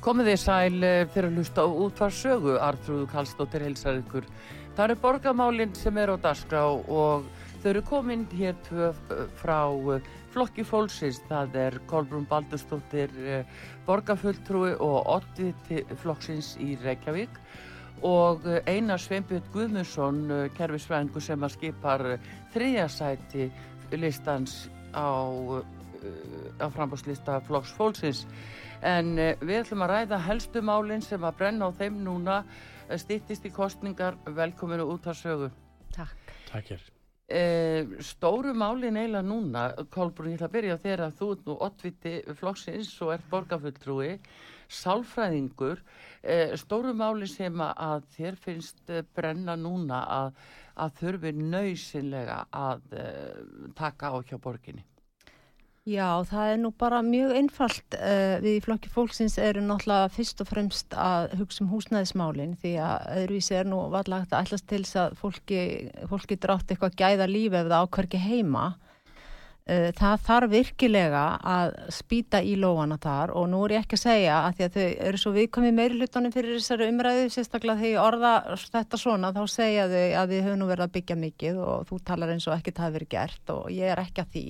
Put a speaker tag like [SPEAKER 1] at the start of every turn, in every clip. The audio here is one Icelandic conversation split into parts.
[SPEAKER 1] Komið þið sæl eh, fyrir að hlusta á útvarsögu, Artrúðu Kallstóttir helsar ykkur. Það eru borgamálinn sem er á dasgrá og þau eru komin hér eh, frá eh, flokki fólksins. Það er Kolbrún Baldurstóttir borgafulltrúi og oddviti flokksins í Reykjavík og Einar Sveinbjörn Guðmundsson, kervisfræðingu sem að skipar þriðasæti listans á, á frambáslista flokks fólksins. En uh, við ætlum að ræða helstu málinn sem að brenna á þeim núna uh, stýttist í kostningar velkominu út að sögu
[SPEAKER 2] Takk.
[SPEAKER 3] Takk er
[SPEAKER 1] uh, Stóru málinn eiginlega núna Kolbrún, ég ætla að byrja þér að þú ert nú ottviti flokksins og ert borgarfulltrúi sálfræðingur. Stóru málinn sem að þér finnst brenna núna að, að þurfi nöysinlega að taka á hjá borginni
[SPEAKER 4] Já, það er nú bara mjög einfalt. Uh, við í flokki fólksins eru náttúrulega fyrst og fremst að hugsa um húsnæðismálinn því að öðruvísi er nú vallagt að ætlas til þess að fólki, fólki drátt eitthvað gæða lífi ef það ákverki heima. Uh, það þarf virkilega að spýta í lóana þar og nú er ég ekki að segja að því að þau eru svo viðkomið meiri hlutunum fyrir þessari umræðu, sérstaklega þegar orða þetta svona þá segja þau að við höfum nú verið að byggja mikið og þú talar eins og ekkert hafi verið gert og ég er ekki að því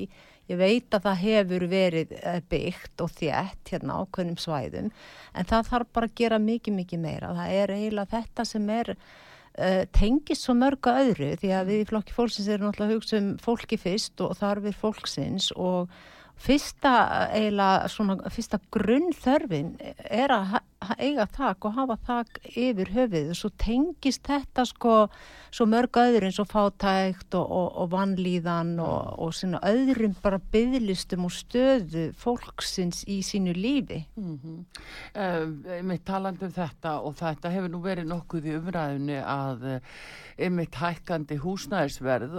[SPEAKER 4] Ég veit að það hefur verið eh, byggt og þjætt hérna á kunnum svæðum en það þarf bara að gera mikið mikið meira. Það er eiginlega þetta sem er uh, tengist svo mörgu öðru því að við í flokki fólksins erum náttúrulega að hugsa um fólki fyrst og þarfir fólksins og fyrsta eiginlega svona fyrsta grunnþörfin er að eiga þak og hafa þak yfir höfuð og svo tengist þetta sko svo mörg öðru eins og fátækt og, og, og vannlíðan og, og svona öðrum bara bygglistum og stöðu fólksins í sínu lífi mm -hmm.
[SPEAKER 1] uh, Mitt taland um þetta og þetta hefur nú verið nokkuð í umræðinu að uh, mitt hækkandi húsnæðisverð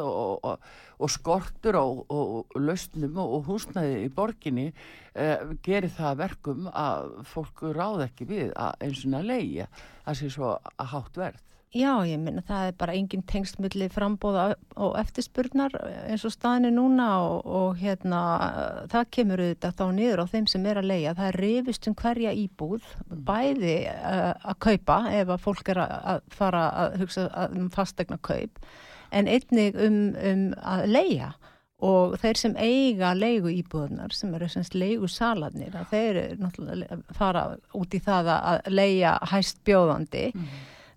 [SPEAKER 1] og skortur og lausnum og húsnæði í borginni uh, gerir það verkum að fólk ráð ekki við að eins og að leia að sé svo að hátt verð.
[SPEAKER 4] Já, ég minna það er bara engin tengstmulli frambóða og eftirspurnar eins og staðinu núna og, og hérna það kemur auðvitað þá niður á þeim sem er að leia. Það er reyfist um hverja íbúð, mm. bæði uh, að kaupa ef að fólk er að fara að hugsa um fastegna kaup en einnig um, um að leia og þeir sem eiga leigu íbúðunar sem eru semst leigu saladnir þeir fara út í það að leia hæst bjóðandi mm.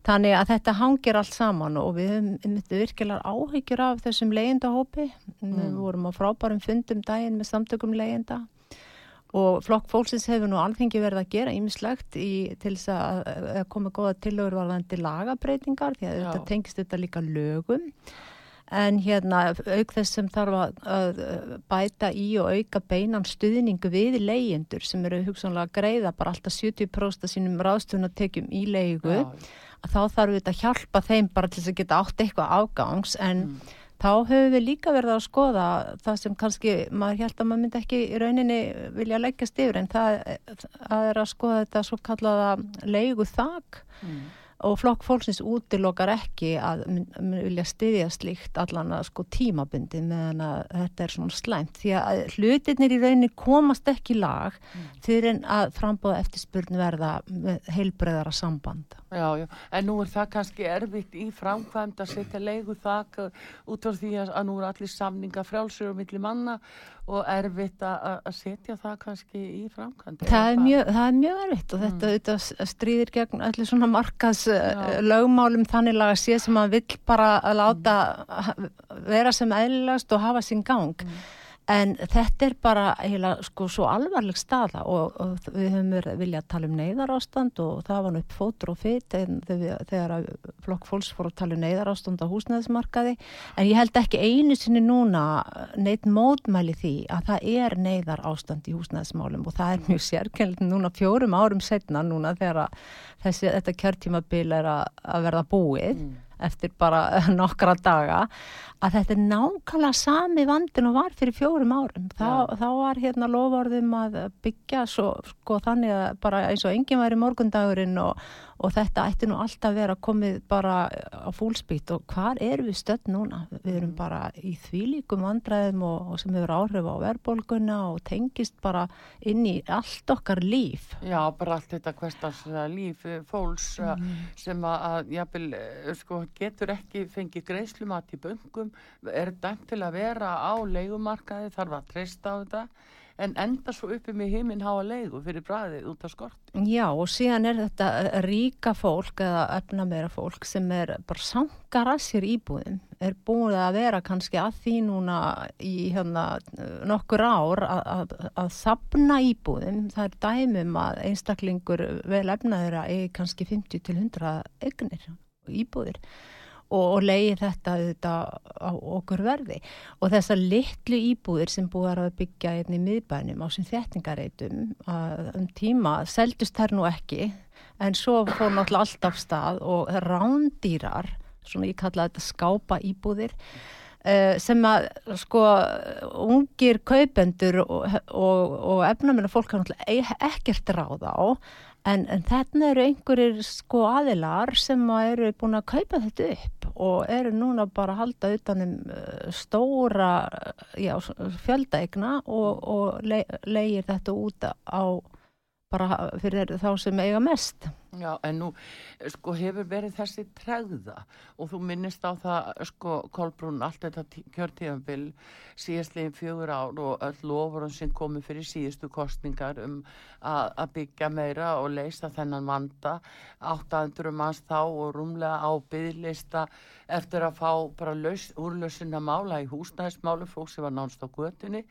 [SPEAKER 4] þannig að þetta hangir allt saman og við höfum virkilega áhyggjur af þessum leigendahópi mm. við vorum á frábærum fundum daginn með samtökum leienda og flokk fólksins hefur nú alþengi verið að gera ímislegt til þess að koma góða tilögur varðandi lagabreitingar því að Já. þetta tengist þetta líka lögum en hérna auk þess sem þarf að, að bæta í og auka beinan stuðningu við leyendur sem eru hugsanlega að greiða bara alltaf 70% sínum ráðstöðunatekjum í leigu Já. að þá þarf við að hjálpa þeim bara til þess að geta átt eitthvað afgangs en mm. þá höfum við líka verið að skoða það sem kannski maður held að maður myndi ekki í rauninni vilja leggast yfir en það, það er að skoða þetta svo kallaða leigu þak mm og flokk fólksins útilokar ekki að vilja styðja slíkt allan að sko tímabundi meðan að þetta er svona slæmt því að hlutirnir í rauninni komast ekki lag mm. fyrir en að frambóða eftirspurn verða heilbreyðara samband.
[SPEAKER 1] Já, já, en nú er það kannski erfitt í framkvæmd að setja leigu þak út á því að nú er allir samninga frjálsur og milli manna og erfitt að setja það kannski í framkvæmdi.
[SPEAKER 4] Það er mjög, það er mjög erfitt og þetta, mm. þetta stríðir gegn allir svona markas Já. lögmálum þannig að sé sem að vill bara að láta vera sem eðlilegast og hafa sín gang. Mm. En þetta er bara heila, sko, svo alvarleg staða og, og við höfum viljað tala um neyðarástand og það var upp fótur og fyrt þegar flokk fólks fór að tala um neyðarástand á húsnæðismarkaði. En ég held ekki einu sinni núna neitt mótmæli því að það er neyðarástand í húsnæðismálum og það er mjög sérkennilegt núna fjórum árum setna núna þegar þessi, þetta kjörtímabil er að, að verða búið. Mm eftir bara nokkra daga að þetta er nákvæmlega sami vandin og var fyrir fjórum árum. Þá, þá var hérna lovorðum að byggja svo, sko þannig að bara eins og enginn væri morgundagurinn og, og þetta ætti nú alltaf verið að komið bara á fúlspít og hvar erum við stödd núna? Við erum mm. bara í þvílíkum vandræðum og, og sem hefur áhrif á verðbólguna og tengist bara inn í allt okkar líf.
[SPEAKER 1] Já, bara allt þetta hverstans líf fólks mm. sem að, jápil, sko, getur ekki fengið greiðslumat í böngum, er dæmt til að vera á leikumarkaði, þarf að treysta á þetta en enda svo uppi með heiminn háa leiðu fyrir bræðið út af skort.
[SPEAKER 4] Já og síðan er þetta ríka fólk eða öfna meira fólk sem er bara sangar að sér íbúðum, er búin að vera kannski að því núna í hérna, nokkur ár að, að sapna íbúðum, það er dæmum að einstaklingur vel efnaður að eigi kannski 50 til 100 egnir íbúðir og, og leiði þetta auðvitað á okkur verði. Og þessar litlu íbúðir sem búið að byggja einni miðbænum á sem þettingareitum um tíma seldust þær nú ekki en svo fór náttúrulega alltaf stað og rándýrar, svona ég kalla þetta skápa íbúðir Uh, sem að sko ungir kaupendur og, og, og efnamina fólk hann ekkert ráð á En, en þarna eru einhverjir sko aðilar sem eru búin að kaupa þetta upp og eru núna bara að halda utanum uh, stóra já, fjöldaegna og, og le, leigir þetta út á bara fyrir þá sem eiga mest.
[SPEAKER 1] Já, en nú, sko, hefur verið þessi tregða og þú minnist á það, sko, Kolbrún, allt þetta kjörtíðanbill síðastlegin fjögur ár og öll lofurum sem komi fyrir síðustu kostningar um að byggja meira og leysa þennan vanda 800 manns þá og rúmlega á byggðlista eftir að fá bara úrlösina mála í húsnæðismálu fólk sem var nánst á götunni,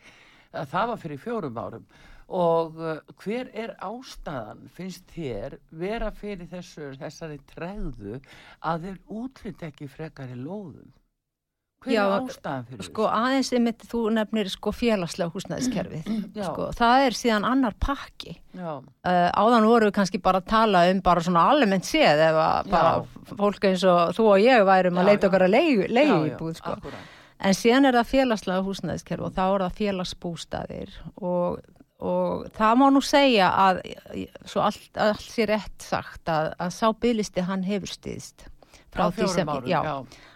[SPEAKER 1] það var fyrir fjórum árum og uh, hver er ástæðan finnst þér vera fyrir þessu, þessari tregðu að þeir útlitt ekki frekar í lóðum? Hver Já, er ástæðan fyrir
[SPEAKER 4] sko, þessu? Aðeins einmitt þú nefnir sko félagslega húsnæðiskerfið. Sko, það er síðan annar pakki. Uh, áðan voru við kannski bara að tala um bara svona almennt séð eða bara Já. fólk eins og þú og ég værum að leita okkar að leiðu íbúð sko. en síðan er það félagslega húsnæðiskerfið og þá er það félagsbústaðir og og það má nú segja að svo allt, allt sé rétt sagt að, að sá bygglisti hann hefur stiðst
[SPEAKER 1] frá því sem, árum,
[SPEAKER 4] já,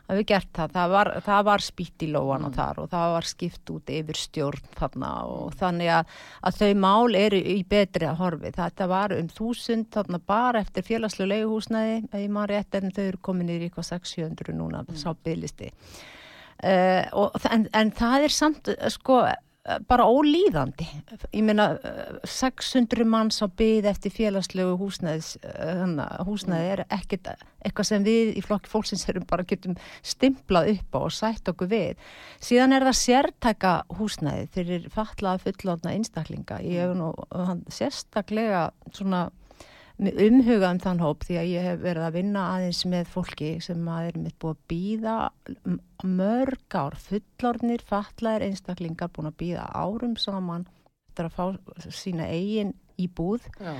[SPEAKER 4] það hefur gert það, það var, það var spýtt í lóana mm. þar og það var skipt út yfir stjórn þarna og þannig að, að þau mál eru í betri að horfi, þetta var um þúsund þarna bara eftir félagslu leiguhúsnaði, ég maður rétt en þau eru komin í ríkvað 600 núna, mm. sá bygglisti uh, en, en það er samt, sko bara ólíðandi. Ég meina 600 manns á byð eftir félagslegu húsnæðis eh, húsnæði er ekkert eitthvað sem við í flokki fólksins erum bara getum stimplað upp á og sætt okkur við. Síðan er það sértæka húsnæði fyrir fatlaða fullóðna einstaklinga. Ég hef nú sérstaklega svona umhuga um þann hóp því að ég hef verið að vinna aðeins með fólki sem að er mitt búið að býða mörg ár, fullornir, fatlaðir einstaklingar búin að býða árum saman eftir að fá sína eigin í búð Já.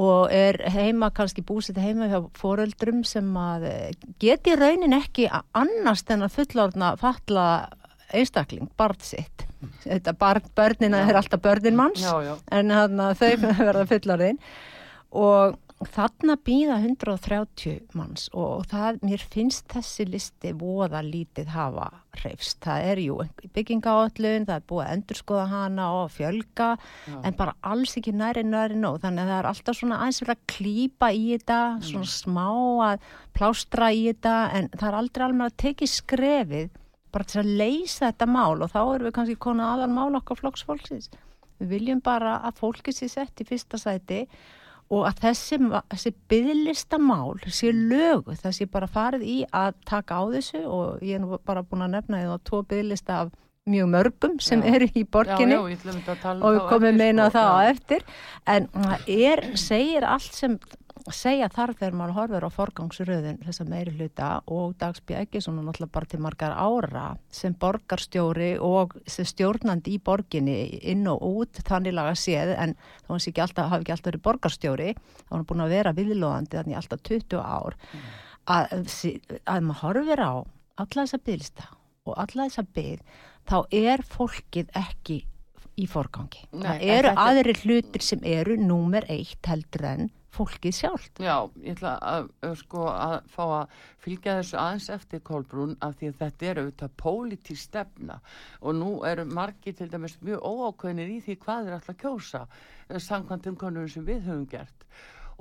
[SPEAKER 4] og er heima, kannski búsið heima hjá foröldrum sem að geti raunin ekki annars en að fullorna fatla einstakling, barn sitt þetta barn, börnina já. er alltaf börnin manns já, já. en þannig að þau verða fullorðin og þarna býða 130 manns og það, mér finnst þessi listi voða lítið hafa hreifst. Það er jú byggingaállun, það er búið að endurskoða hana og fjölga Já. en bara alls ekki næri næri nóg. Þannig að það er alltaf svona aðeins verið að klýpa í þetta, mm. svona mm. smá að plástra í þetta en það er aldrei alveg að tekið skrefið bara til að leysa þetta mál og þá erum við kannski konar aðal mál okkar flokksfólksins. Við viljum bara að fólki sé sett í fyrsta sæti og og að þessi, þessi bygglistamál sé lögu, sé bara farið í að taka á þessu og ég er nú bara búin að nefna því að tvo bygglista af mjög mörgum sem
[SPEAKER 1] Já.
[SPEAKER 4] eru í borginni
[SPEAKER 1] já, já, um
[SPEAKER 4] og við komum meina
[SPEAKER 1] sko.
[SPEAKER 4] það á eftir en það er, segir allt sem segja þarf þegar maður horfir á forgangsröðun þessa meiri hluta og Dagsby Eggesson er náttúrulega bara til margar ára sem borgarstjóri og sem stjórnandi í borginni inn og út þannig laga séð en þá hans ekki alltaf, hafi ekki alltaf verið borgarstjóri þá hann búin að vera viðlóðandi þannig alltaf 20 ár að, að maður horfir á alla þessa bygglista og alla þessa bygg þá er fólkið ekki í forgangi.
[SPEAKER 1] Nei,
[SPEAKER 4] það eru aðrir hlutir sem eru númer eitt heldur en fólkið sjálft.
[SPEAKER 1] Já, ég ætla að, að, sko, að fá að fylgja þessu aðeins eftir Kolbrún af því að þetta er auðvitað pólitísk stefna og nú eru margi til dæmis mjög óákveðnir í því hvað er alltaf kjósa eh, samkvæmt um konum sem við höfum gert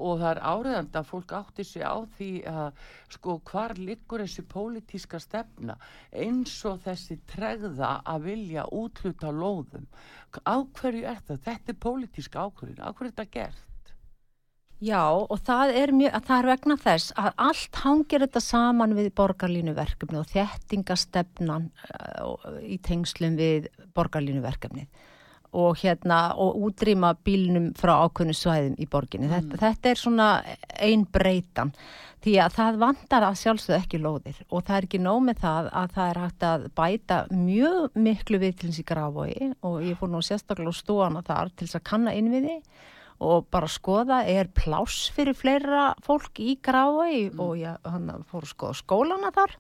[SPEAKER 1] og það er áriðandi að fólk átti sig á því að sko hvar liggur þessi pólitíska stefna eins og þessi tregða að vilja útluta lóðum á hverju er það? Þetta er pólitíska ákvörðin, á hverju er þetta gert?
[SPEAKER 4] Já og það er, mjög, að það er vegna þess að allt hangir þetta saman við borgarlínuverkefni og þéttingastefnan uh, í tengslum við borgarlínuverkefni og hérna og útrýma bílnum frá ákveðnu svæðum í borginni. Þetta, þetta er svona ein breytan. Því að það vantar að sjálfsögðu ekki lóðir. Og það er ekki nóg með það að það er hægt að bæta mjög miklu við til þessi grafói og ég fór nú sérstaklega á stóana þar til þess að kanna innviði og bara skoða er pláss fyrir fleira fólk í grái og ég hann fór að skoða skólana þar.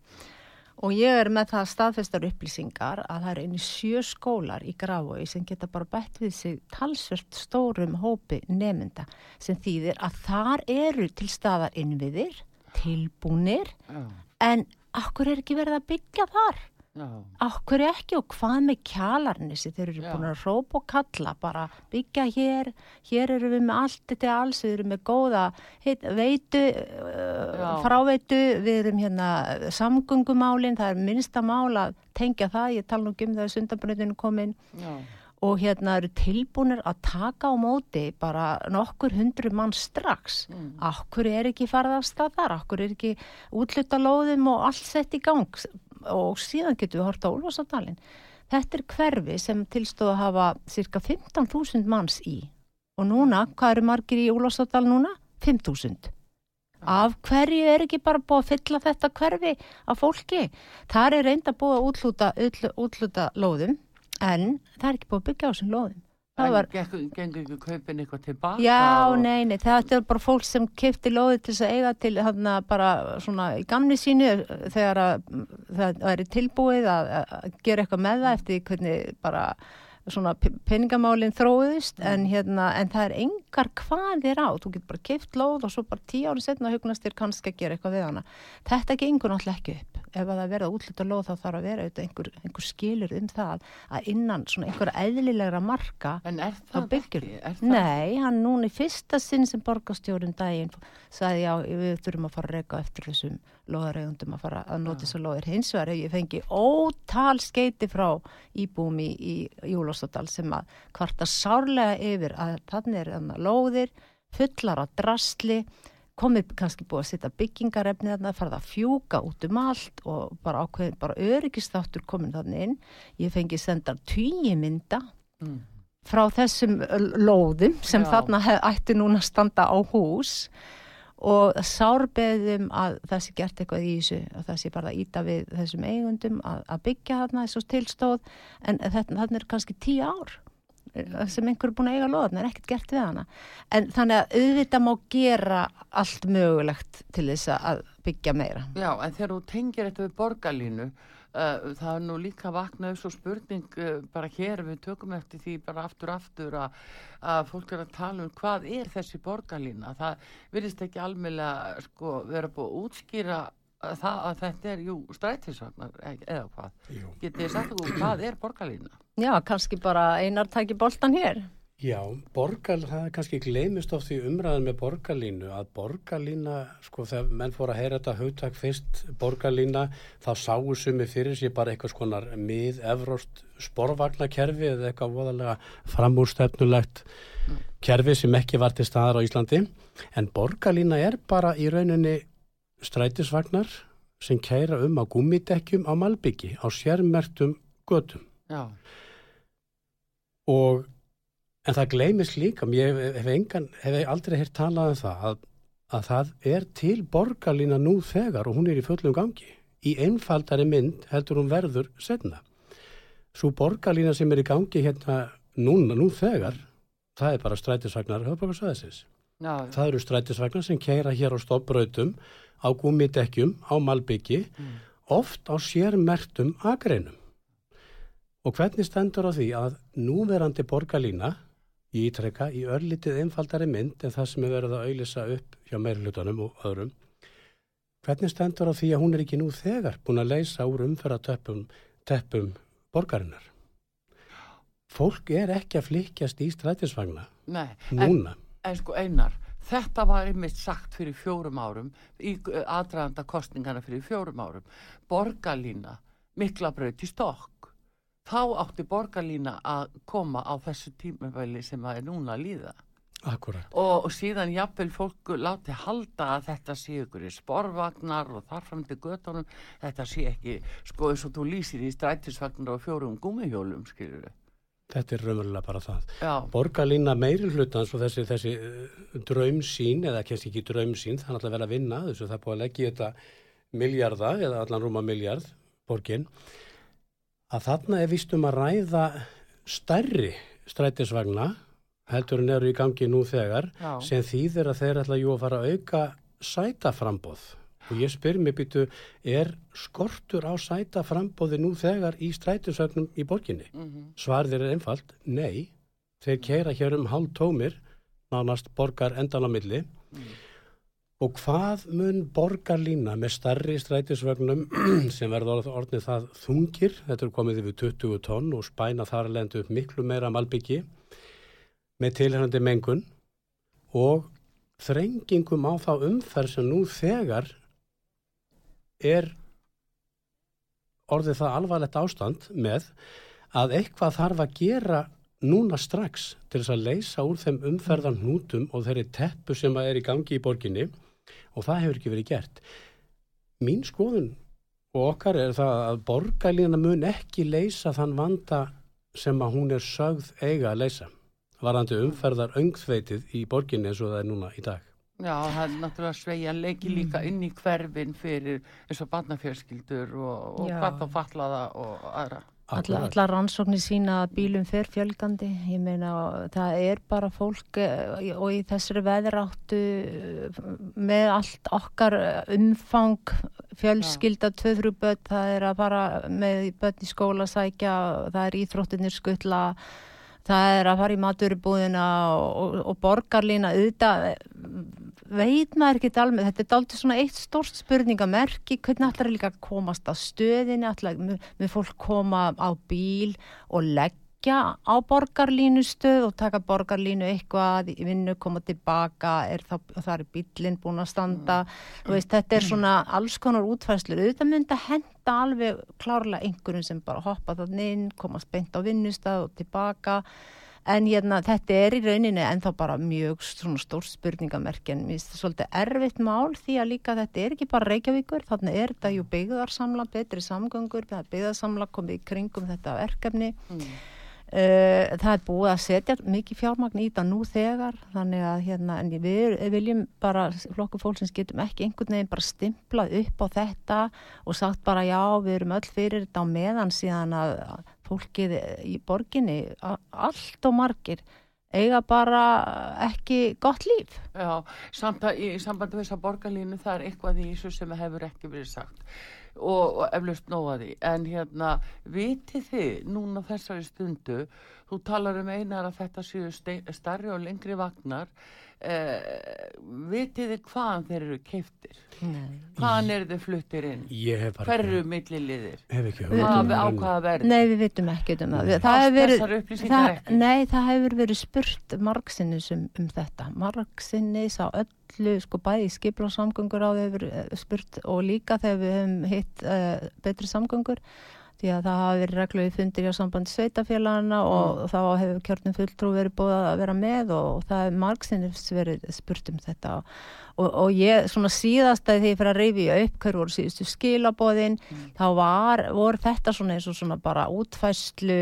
[SPEAKER 4] Og ég er með það staðfestar upplýsingar að það er einu sjö skólar í grái sem geta bara bætt við sig talsvert stórum hópi nemynda sem þýðir að þar eru til staðar innviðir, tilbúnir
[SPEAKER 1] Já,
[SPEAKER 4] en akkur er ekki verið að byggja þar? Akkur ekki og hvað með kjalarnissi þeir eru
[SPEAKER 1] Já.
[SPEAKER 4] búin að rópa og kalla bara byggja hér, hér eru við með allt þetta alls, við erum með góða heit, veitu, uh, fráveitu, við erum hérna samgöngumálin, það er minnsta mál að tengja það, ég tala nú ekki um það að sundanbröndinu komin
[SPEAKER 1] Já,
[SPEAKER 4] og hérna eru tilbúinir að taka á móti bara nokkur hundru mann strax.
[SPEAKER 1] Mm.
[SPEAKER 4] Akkur er ekki farið af stað þar, akkur er ekki útluta lóðum og allt sett í gang og síðan getum við hort á Úlfarsadalinn. Þetta er hverfi sem tilstóð að hafa cirka 15.000 manns í og núna, hvað eru margir í Úlfarsadal núna? 5.000. Af hverju er ekki bara búið að fylla þetta hverfi af fólki? Það er reynda búið að útluta, útlu- útluta lóðum en það er ekki búið að byggja á þessum lóðum. Það var,
[SPEAKER 1] gengur, ekki kaupin eitthvað tilbaka
[SPEAKER 4] já,
[SPEAKER 1] og...
[SPEAKER 4] nei, nei, þetta er bara fólk sem kefti lóði til þess að eiga til hana, bara svona í gamni sínu þegar að það væri tilbúið að, að gera eitthvað með það eftir hvernig bara svona pe- peningamálin þróðust en hérna, en það er engar hvaðir á, þú getur bara keft lóð og svo bara tíu árið setna hugnast þér kannski að gera eitthvað við hana. Þetta gengur náttúrulega ekki upp. Ef að það verða útluta lóð þá þarf að vera einhver, einhver skilur um það að innan svona einhverja eðlilegra marka
[SPEAKER 1] En er það
[SPEAKER 4] byggjur. Nei, hann núna í fyrsta sinn sem borgarstjórun daginn sagði já, við þurfum að fara að reyka eftir þessum loðaregundum að fara að nota þessu loðir. Hins vegar hef ég fengi ótal skeiti frá íbúum í, í Júlóstadal sem að kvarta sárlega yfir að þannig er þannig lóðir, fullar af drasli, komið kannski búið að setja byggingarefni þarna, farið að fjúka út um allt og bara ákveðin, bara öryggistáttur komin þannig inn. Ég fengi sendar tíu mynda
[SPEAKER 1] Mm.
[SPEAKER 4] frá þessum lóðum sem
[SPEAKER 1] Já.
[SPEAKER 4] þarna hef, ætti núna að standa á hús og sárbeðum að það sé gert eitthvað í þessu og það sé bara íta við þessum eigundum að, að byggja þarna þessu tilstóð en þarna er kannski tíu ár eh, sem einhver er búin að eiga lóðan er ekkert gert við hana. En þannig að auðvitað má gera allt mögulegt til þess að byggja meira.
[SPEAKER 1] Já, en þegar þú tengir þetta við borgarlínu, það er nú líka vaknað svo spurning uh, bara hér, við tökum eftir því bara aftur aftur að, að fólk er að tala um hvað er þessi borgarlína. Það virðist ekki almeinlega sko, vera búið að útskýra að, það, að þetta er, jú, strætisvagnar eða hvað. Getið þið sagt okkur hvað er borgarlína?
[SPEAKER 4] Já, kannski bara einar taki boltan hér
[SPEAKER 3] Já, borgar, það er kannski gleymist oft í umræðin með borgarlínu að borgarlína, sko þegar menn fór að heyra þetta hugtak fyrst borgarlína þá sáu sumi fyrir sér bara eitthvað skonar mið evrost sporvagnakerfi eða eitthvað voðalega framúrstefnulegt kerfi sem ekki var til staðar á Íslandi en borgarlína er bara í rauninni strætisvagnar sem kæra um á gummidekkjum á Malbyggi á sérmertum götum
[SPEAKER 1] Já.
[SPEAKER 3] Og, en það gleymis líka, ég hef, engan, hef aldrei hér talað um það, að, að það er til borgarlína nú þegar og hún er í fullum gangi. Í einfaldari mynd heldur hún verður setna. Svo borgarlína sem er í gangi hérna núna, nú þegar, það er bara strætisvagnar höfbrukarsvæðisins. Það eru strætisvagnar sem keira hér á stoppröytum, á gúmidekkjum, á malbyggi, mm. oft á sérmertum agreinum. Og hvernig stendur á því að núverandi borgarlína í ítrekka í örlitið einfaldari mynd en það sem er verið að auðlisa upp hjá meirlutunum og öðrum. Hvernig stendur á því að hún er ekki nú þegar búin að leysa úr umferðatöppum teppum borgarinnar? Fólk er ekki að flikjast í strætisvagna
[SPEAKER 1] Nei,
[SPEAKER 3] núna.
[SPEAKER 1] En, en sko einar, þetta var einmitt sagt fyrir fjórum árum í aðdraðanda kostningana fyrir fjórum árum. Borgarlína, miklabraut í stokk þá átti borgarlína að koma á þessu tímafæli sem það er núna að líða.
[SPEAKER 3] Akkurat.
[SPEAKER 1] Og, síðan jafnvel fólku láti halda að þetta sé ykkur í sporvagnar og þarfram til göttunum, þetta sé ekki, sko eins og þú lýsir í strætisvagnar og fjórum gummihjólum, skilur þau.
[SPEAKER 3] Þetta er raunverulega bara það.
[SPEAKER 1] Já.
[SPEAKER 3] Borgarlína meiri hlutans og þessi, þessi uh, draumsín, eða kennst ekki draumsín, það er alltaf vel að vinna, þess að það er búið að leggja þetta miljarda, eða allan rúma miljard, borginn, að þarna er vistum að ræða stærri strætisvagna heldur en eru í gangi nú þegar
[SPEAKER 1] Já.
[SPEAKER 3] sem þýðir að þeir ætla jú að fara að auka sætaframbóð og ég spyr mér býtu er skortur á sætaframbóði nú þegar í strætisvagnum í borginni
[SPEAKER 1] Mm -hmm.
[SPEAKER 3] svarðir er einfalt, nei þeir keira hér um hálf tómir nánast borgar endan á milli
[SPEAKER 1] Mm.
[SPEAKER 3] Og hvað mun borgarlína með starri strætisvögnum sem verður orðnið það þungir, þetta er komið yfir 20 tonn og spæna þar að lenda upp miklu meira malbyggi með tilhengandi mengun. Og þrengingum á þá umferð sem nú þegar er orðið það alvarlegt ástand með að eitthvað þarf að gera núna strax til þess að leysa úr þeim umferðan hnútum og þeirri teppu sem er í gangi í borginni og það hefur ekki verið gert. Mín skoðun og okkar er það að borgarlíðana mun ekki leysa þann vanda sem að hún er sögð eiga að leysa. Varandi umferðar öngþveitið í borginni eins og það er núna í dag.
[SPEAKER 1] Já, það er náttúrulega sveigja leiki líka inn í hverfin fyrir eins og barnafjörskildur og, hvað þá fallaða og aðra.
[SPEAKER 4] Alla, alla rannsóknir sína að bílum fer fjölgandi, ég meina það er bara fólk eh, og í þessari veðráttu eh, með allt okkar eh, umfang fjölskylda tvöðru börn, það er að fara með börn í skóla sækja, það er íþróttinir skuttla, það er að fara í maturubúðina og, og, og borgarlína auðvitað veit maður ekki alveg, þetta er dálítið svona eitt stórst spurningamerki, hvernig ætlar líka að komast á stöðinni, ætlar með fólk koma á bíl og leggja á borgarlínu stöð og taka borgarlínu eitthvað í vinnu, koma tilbaka er það, það er bílinn búin að standa mm. veist, þetta er svona alls konar útfæslur, auðvitað myndi að henda alveg klárlega einhverjum sem bara hoppa þannig inn, komast beint á vinnustað og tilbaka en hérna, þetta er í rauninni en þá bara mjög svona stór spurningamerki en mér finnst þetta svolítið erfitt mál því að líka þetta er ekki bara Reykjavíkur þannig er þetta jú byggðarsamla betri samgöngur, byggðarsamla komið í kringum þetta verkefni
[SPEAKER 1] Mm.
[SPEAKER 4] Uh, það er búið að setja mikið fjármagn í þetta nú þegar þannig að hérna, við viljum bara flokku fólksins getum ekki einhvern veginn bara stimplað upp á þetta og sagt bara já, við erum öll fyrir þetta á meðan síðan að fólkið í borginni allt og margir eiga bara ekki gott líf.
[SPEAKER 1] Já, samt að, í sambandi við þessa borgarlínu það er eitthvað í þessu sem hefur ekki verið sagt og, og eflaust nóaði en hérna, vitið þið núna þessari stundu þú talar um einar að þetta séu starri og lengri vagnar eh, vitið þið hvaðan þeir eru keiftir hvaðan eru þeir fluttir inn? Hverju
[SPEAKER 3] ekki
[SPEAKER 1] hvað
[SPEAKER 3] hugmynd
[SPEAKER 1] á
[SPEAKER 3] um
[SPEAKER 1] hvaða verð
[SPEAKER 4] Nei, við vitum ekki um það. Það hefur verið,
[SPEAKER 1] þessar upplýsingar
[SPEAKER 4] það,
[SPEAKER 1] ekki.
[SPEAKER 4] Nei, það hefur verið spurt margsinnis um, um þetta. Margsinnis á öllu, sko bæði skipla samgöngur á hefur eh, spurt og líka þegar við hefum hitt uh, betri samgöngur. Því að það hafi verið reglu í fundir hjá samband sveitafélagana og mm. þá hefur kjörnum fulltrú verið búið að vera með og það er margsinnins verið spurt um þetta og og, ég svona síðast að því fyrir að reyfja upp hver voru síðustu skilabóðin mm. þá var, voru þetta svona eins og svona bara útfæslu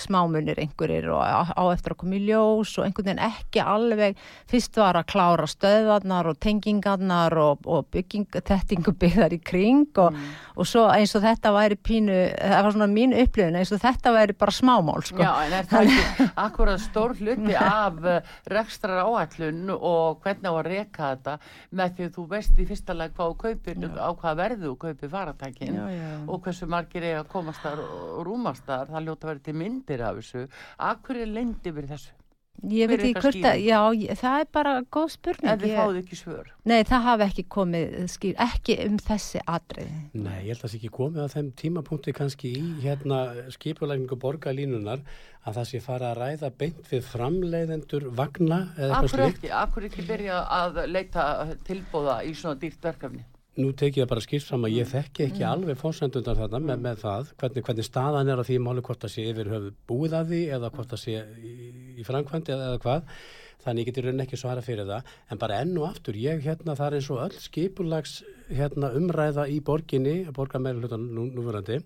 [SPEAKER 4] smámunir einhverjir og á, á eftir að koma í ljós og einhvern veginn ekki alveg fyrst var að klára stöðvarnar og tengingarnar og, og byggingtettingubyggðar í kring og, mm. og svo eins og þetta væri pínu, það var svona mín upplifin eins og þetta væri bara smámál sko.
[SPEAKER 1] Já en er það ekki akkurat stór hluti af eh, rekstrar áallun og hvernig á að reyka þetta með því að þú veist í fyrsta lag hvað kaupir á hvað verðu þú kaupir faratækin og hversu margir er að komast þar og rúmast þar það ljóta vera til myndir af þessu Akkur er lendi verið þessu?
[SPEAKER 4] Ég veit ekki hvort að, já, það er bara góð spurning.
[SPEAKER 1] En þið fáðu ekki svör?
[SPEAKER 4] Nei, það hafi ekki komið skýr, ekki um þessi atrið.
[SPEAKER 3] Nei, ég held að það sé ekki komið að þeim tímapunkti kannski í hérna skipulækningu borgarlínunar að það sé fara að ræða beint við framleiðendur vagna
[SPEAKER 1] eða eitthvað slikt. Akkur ekki byrja að leita tilbóða í svona dýrt verkefni?
[SPEAKER 3] Nú tek ég bara skýrt fram að ég þekki ekki mm. alveg fórsendundar þarna með, með það hvernig, hvernig staðan er að því máli hvort það sé yfir höfu búið að því eða hvort það sé í, í framkvæmdi eða, eða hvað þannig ég geti raunin ekki svara fyrir það en bara enn og aftur, ég hérna það er eins og öll skipulags hérna, umræða í borginni, borgarmeira hlutan nú, núverandi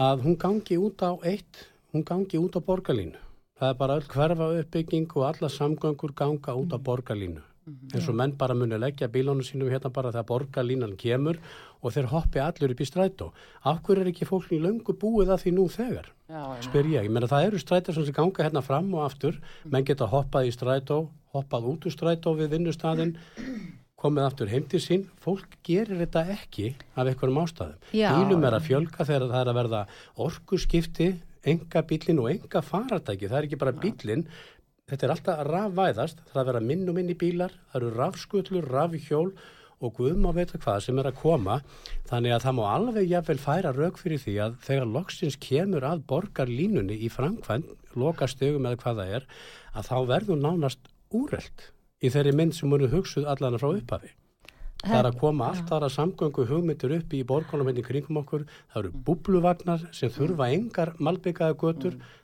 [SPEAKER 3] að hún gangi út á eitt hún gangi út á borgarlínu það er bara öll hverfa uppbygging og alla samgöngur ganga út á mm. borgarlínu. Eins og menn bara muni leggja bílónu sínum hérna bara þegar borgarlínan kemur og þeir hoppi allur upp í strætó. Af hverju er ekki fólk í löngu búið að því nú þegar, já, spyr ég. Ég menna það eru strætar sem ganga hérna fram og aftur. Menn geta hoppað í strætó hoppað út úr strætó við vinnustæðin komið aftur heim til sín. Fólk gerir þetta ekki af einhverjum ástæðum. Bílum er að fjölka þegar það er að verða orgu skipti enga bílin og enga faratæki það er ekki bara bílin þetta er alltaf rafvæðast, það er að vera minn og minni bílar, það eru rafskullur, rafhjól og guðum á veita hvað sem er að koma, þannig að það má alveg jáfnvel færa rauk fyrir því að þegar loksins kemur að borgarlínunni í framkvæm, loka stögum eða hvað það er, að þá verður nánast úreld í þeirri mynd sem voru hugsuð allana frá upphafi. Það er að koma allt þar að samgöngu hugmyndir upp í borgarlunum henni kringum okkur, það eru búbluvagnar sem þurfa engar malbyggaða götur, mm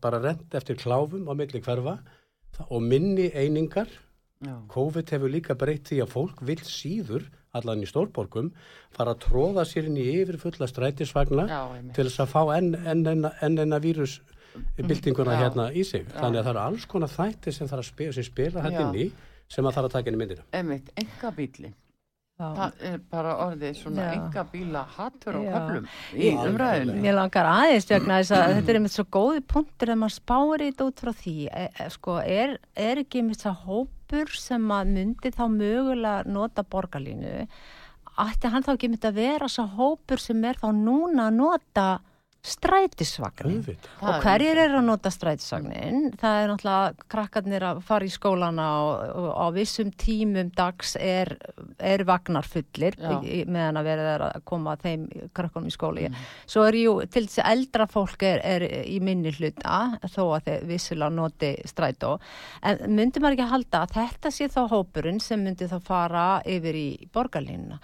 [SPEAKER 3] bara rent eftir kláfum á milli hverfa. Og minni einingar. Já. COVID hefur líka breytt því að fólk vil síður allan í stórborgum fara að tróða sér inn í yfir fulla strætisvagna Já, til þess að fá enn en, en, en, enna vírusbildinguna hérna í sig. Já. þannig að það eru alls konar þætti sem, spila, sem spila hættin í sem að það er að taka inn í myndina.
[SPEAKER 1] Emmitt, enga bílinn það er bara orðið svona enga bíla hattur á höflum í umræðinu
[SPEAKER 4] Mér langar aðeins vegna þess að þetta er einmitt svo góði punktur að maður spáir þetta út frá því. E, e, sko, er, er ekki einmitt svo hópur sem að myndi þá mögulega nota borgarlínu ætti hann þá ekki einmitt að vera svo hópur sem er þá núna að nota strætisvagnin. Og hverjir er að nota strætisvagnin? Það er náttúrulega krakkarnir að fara í skólana og, og á vissum tímum dags er, er vagnar fullir í, meðan að verða að koma þeim krakkarnum í skóli mm. svo er jú, til þess að eldra fólk er, er í minni hluta þó að þeir vissilega noti strætó. En myndi maður ekki að halda að þetta sé þá hópurinn sem myndi þá fara yfir í borgarlínuna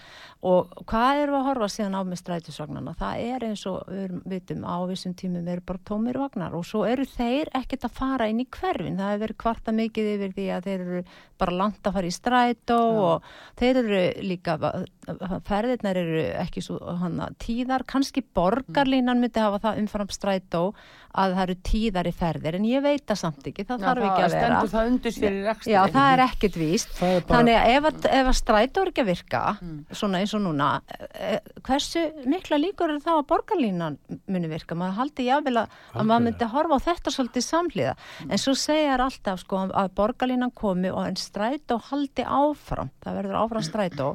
[SPEAKER 4] og hvað eru að horfa síðan á með strætisvagnana? Það er eins og við vitum á vissum tímum eru bara tómir vagnar og svo eru þeir ekkert að fara inn í hverfin. Það hefur verið kvarta mikið yfir því að þeir eru bara langt að fara í strætó ja. og þeir eru líka ferðirnar eru ekki svo hana, tíðar, kannski borgarlínan myndi hafa það umfram strætó að það eru tíðar í ferðir en ég veit það samt ekki, það Já, þarf ekki að vera.
[SPEAKER 1] það
[SPEAKER 4] Já, það er ekkert víst. Er bara... þannig að ef, ef að strætó er ekki að virka mm. svona eins og núna eh, hversu mikla líkur er það að borgarlínan muni virka, maður haldi jáfnvel að, að maður myndi horfa á þetta svolítið samhliða. Mm. en svo segjar alltaf sko að borgarlínan komi og en strætó haldi áfram, það verður áfram strætó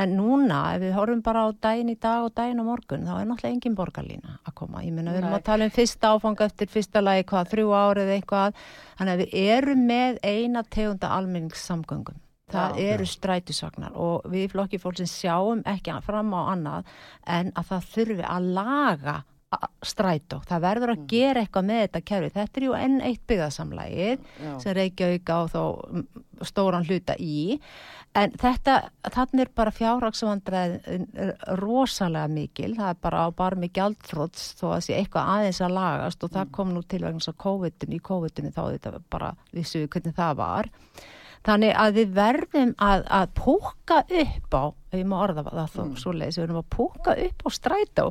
[SPEAKER 4] En núna, ef við horfum bara á daginn í dag og daginn á morgun, þá er náttúrulega engin borgarlína að koma. Ég menna, við erum að tala um fyrsta áfanga eftir fyrsta lagi, hvað, þrjú árið eitthvað. Þannig að við erum með eina tegunda almenningssamgöngum. Það já, eru strætisvagnar og við flokki fólk sem sjáum ekki fram á annað en að það þurfi að laga strætó. Það verður að gera eitthvað með þetta kerfi. Þetta er ju enn eitt byggðarsamlægið sem Reykjavík á mm, stóran hluta í. En þetta, þannig er bara fjárhagsvandræð rosalega mikil. Það er bara á barmi gjaldþróts þó að sé eitthvað aðeins að lagast og það kom nú til vegna svo COVID-un í COVID-unni þá þetta bara vissu við hvernig það var. Þannig að við verðum að, að púka upp á, ég má orða það þó, mm. svo leiðis, við verðum að púka upp á strætó,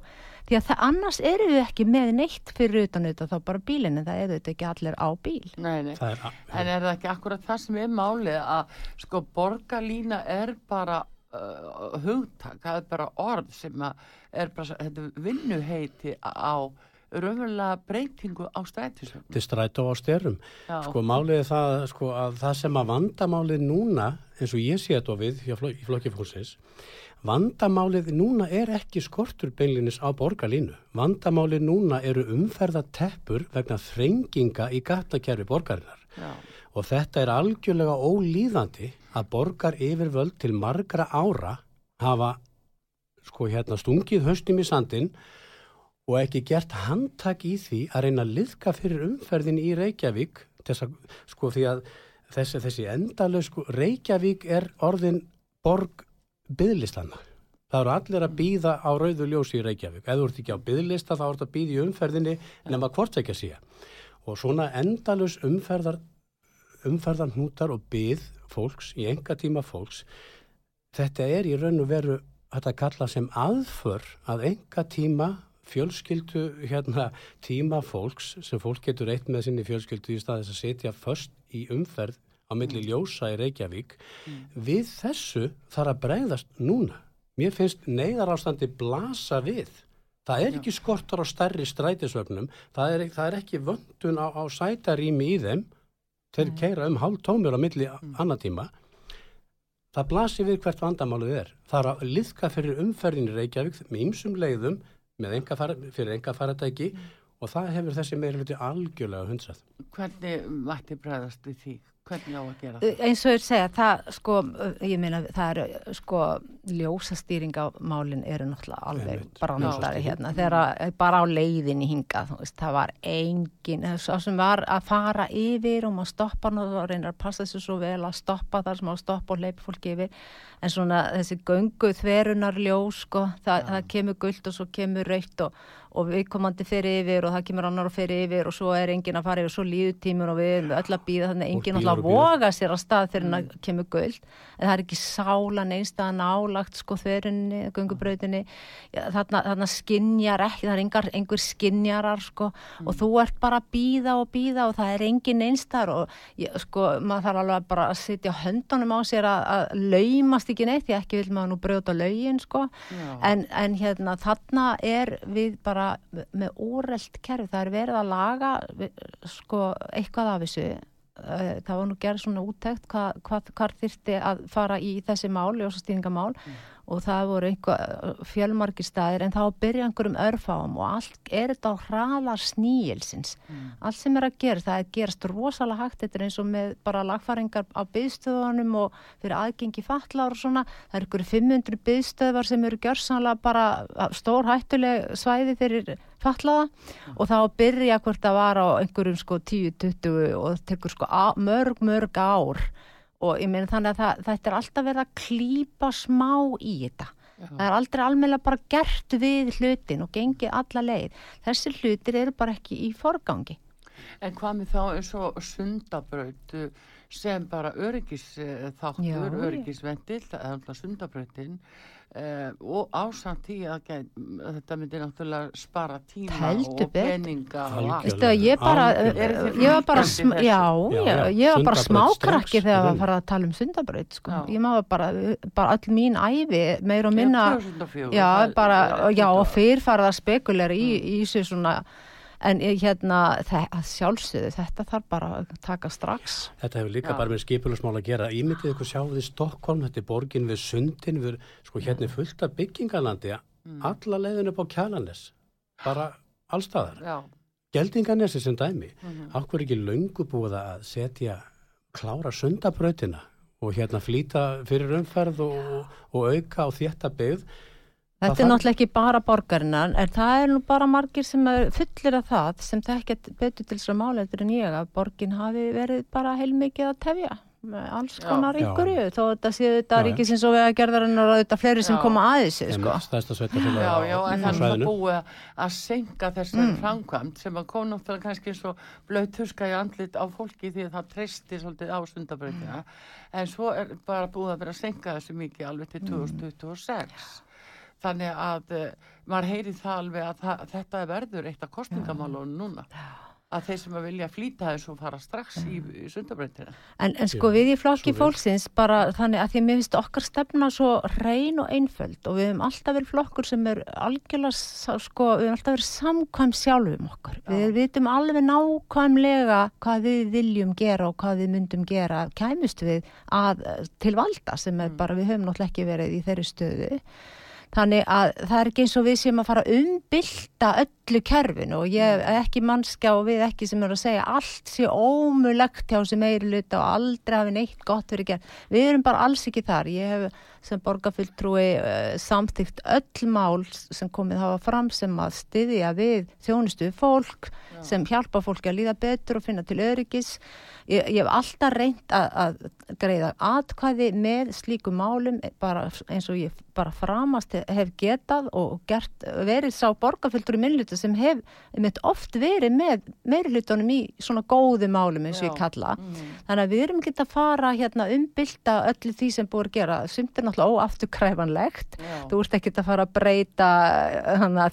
[SPEAKER 4] því að það annars eru við ekki með neitt fyrir utan auðvitað þá bara bílinn, en það eru þetta ekki allir á bíl.
[SPEAKER 1] Nei, nei,
[SPEAKER 3] Það er,
[SPEAKER 1] en er það ekki akkurat það sem er málið að sko borgarlína er bara uh, hugtak, það er bara orð sem er bara, þetta vinnuheiti á raunverulega breytingu á strætisvögn.
[SPEAKER 3] til strætó á.
[SPEAKER 1] Já.
[SPEAKER 3] Sko málið er það, sko, að það sem að vandamálið núna, eins og ég sé þetta við í flokkifólksins, vandamálið núna er ekki skortur beinlinis á borgarlínu. Vandamálið núna eru umferðateppur vegna þrenginga í gatakerfi borgarinnar.
[SPEAKER 1] Já,
[SPEAKER 3] Og þetta er algjörlega ólíðandi að borgar yfirvöld til margra ára hafa sko hérna stungið höstum í sandin og ekki gert handtak í því að reyna að liðka fyrir umferðin í Reykjavík þess að sko því að þessi, þessi endalega sko Reykjavík er orðin borg byðlistana. Það eru allir að býða á rauðu ljósi í Reykjavík. Ef þú ert ekki á byðlista þá ert að býða í umferðinni nema hvort ekki að sé. Og svona endalus umferðar umferðan hnútar og byð fólks í enga tíma fólks þetta er í raun og veru þetta kalla sem aðför að enga tíma fjölskyldu hérna tíma fólks sem fólk getur eitt með sinni fjölskyldu í staðis að setja först í umferð á milli ljósa í Reykjavík. Við þessu þarf að breyðast núna. Mér finnst neyðar ástandi blasa við. Það er ekki skortur á stærri strætisvögnum. Það er, það er ekki vöndun á, á sætarými í þeim. Þeir keira um hálf tómur á milli annar tíma. Það blasir við hvert vandamálið er. Það er að liðka fyrir umferðin í Reykjavík með ýmsum leiðum með enga fara, fyrir enga faratæki og það hefur þessi meira hluti algjörlega hundsað.
[SPEAKER 1] Hvernig mætti bregðast við því? Hvernig á að gera
[SPEAKER 4] Uh,
[SPEAKER 1] það?
[SPEAKER 4] eins og ég segja, það sko, uh, ég meina það eru sko ljósastýringamálin eru náttúrulega alveg brandari hérna. Þegar að- bara á leiðinni hingað, þú veist, það var engin, svo sem var að fara yfir og maður stoppa og reynir að passa þessu svo vel að stoppa þar sem maður stoppa og leipi fólki yfir. En svona þessi göngu þverunar ljós sko, það, það kemur guld og svo kemur raukt og, og viðkomandi fyrir yfir og það kemur annar og fyrir yfir og svo er enginn að fara yfir, svo líður tímur og við erum öll að býða þannig
[SPEAKER 3] bíður
[SPEAKER 4] alltaf
[SPEAKER 3] bíður.
[SPEAKER 4] voga sér að stað þegar hann kemur guld en það er ekki sála neinstað nálagt sko þverunni, göngubrautinni. Já, þarna, þarna skinjar ekki það er engar, engur skinjarar sko. Og þú ert bara að býða og býða og það er engin einstar og sko maður þarf alveg bara að sitja höndunum á sér að, að laumast ekki neitt því ekki vil maður nú brjóta laugin sko. En, en hérna þarna er við bara með úrelt kerfi, það er verið að laga sko eitthvað af þessu Eh, það var nú gerð svona úttækt hvað, hvað, hvað þyrfti að fara í þessi mál, ljósastýringamál og það voru einhver fjölmargir staðir en þá byrja einhverjum örfáum og allt er þetta á hraðar sníilsins. Allt sem er að gera, það er gerast rosalega hægt, þetta er eins og með bara lagfæringar á byðstöðunum og fyrir aðgengi fatlar og svona. Það er einhverju 500 byðstöðvar sem eru gjörsanlega bara stór hættuleg svæði fyrir fatlaða og þá byrja hvort það var á einhverjum sko 10-20 og það tekur sko á, mörg mörg ár. Og ég meina þannig að það, þetta er alltaf verið að klípa smá í þetta. Það er aldrei almennilega bara gert við hlutin og gengið alla leið. Þessi hlutir eru bara ekki í forgangi.
[SPEAKER 1] En hvað með þá eins og sundabraut uh, sem bara öryggis uh, þáttur,
[SPEAKER 4] Já,
[SPEAKER 1] það uh, og ásamt því að gæt, þetta myndi náttúrulega spara tíma
[SPEAKER 4] Heldur
[SPEAKER 1] og peninga
[SPEAKER 4] ég bara,
[SPEAKER 1] þið
[SPEAKER 4] ég var bara, sm já,
[SPEAKER 3] Já,
[SPEAKER 4] já, ég var bara smákrakki
[SPEAKER 3] strax,
[SPEAKER 4] þegar
[SPEAKER 3] í
[SPEAKER 4] að fara að tala um sundabraut, sko. Ég maður bara, bara all mín æfi, meir og minna,
[SPEAKER 1] 2004,
[SPEAKER 4] já,
[SPEAKER 1] það-
[SPEAKER 4] bara,
[SPEAKER 1] það
[SPEAKER 4] já, og
[SPEAKER 1] 20
[SPEAKER 4] fyrr farið að spekulera í, í þessu svona, en ég, hérna, það, að sjálfsögðu, þetta þarf bara að taka strax.
[SPEAKER 3] Þetta hefur líka
[SPEAKER 1] Já.
[SPEAKER 3] bara með skipulusmál að gera. Ímyndið ykkur sjáðu í Stokkólm, þetta er borgin við sundin, við, sko hérna er fullt af byggingalandi, alla leiðin upp á kjalanes, bara allstaðar. Geldinganesi sem dæmi, akkur ekki löngu búið að setja klára sundabrautina og hérna flýta fyrir umferð og, og auka á þétta byggð.
[SPEAKER 4] Þetta er náttúrulega ekki bara borgarinnar, en það er nú bara margir sem fullir af það sem það ekki betur til svo máleitur en ég að borgin hafi verið bara heilmikið að tefja með alls konar ykkurju þó þetta séu þetta ríkisins og vega gerðarinnar og þetta fleiri sem koma aðeins sko.
[SPEAKER 1] Já, já, en það er búið að senka þessari mm. framkvæmt sem að kom náttúrulega kannski svo blöð tuska í andlit á fólki því að það treysti svolítið á stundabröðina mm. en svo er bara búið að vera að senka þessu mikið alveg til 2026 mm. Þannig að uh, maður heyri það alveg að það, þetta verður eitt af kostningamálunum núna að þeir sem að vilja flýta þessu og fara strax í, í sundabröndina.
[SPEAKER 4] En, en sko við í flokki fólksins bara þannig að því að mér finnst okkar stefna svo reyn og einföld og við hefum alltaf verið flokkur sem er algjörlega sko, við hefum alltaf verið samkvæm sjálfum okkar. Já. Við vitum alveg nákvæmlega hvað við viljum gera og hvað við myndum gera kæmust við að, til valda sem er mm. bara við höfum náttúrulega ekki verið í þeirri stöðu Þannig að það er ekki eins og við séum að fara að umbylta öllu kerfinu og ég er ekki mannskja og við ekki sem er að segja allt sé ómulagt hjá sem meiri luta og aldrei hafi neitt gott verið gert. Við erum bara alls ekki þar. Ég hef sem borgarfulltrúi uh, samþygt öll mál sem komið hafa fram sem að styðja við þjónustu fólk Já. sem hjálpa fólki að líða betur og finna til öryggis. Ég, ég hef alltaf reynd að, að greiða atkvæði með slíku málum bara eins og ég bara framast hef getað og gert, verið sá borgarfulltrúi minnluta sem hef oft verið með meirlutunum í svona góðu málum eins og ég kalla. Mm. Þannig að við erum ekki að fara hérna umbylta öllu því sem búið að gera. Sumt er náttúrulega óafturkræfanlegt þú ert ekki að fara að breyta eh, hana,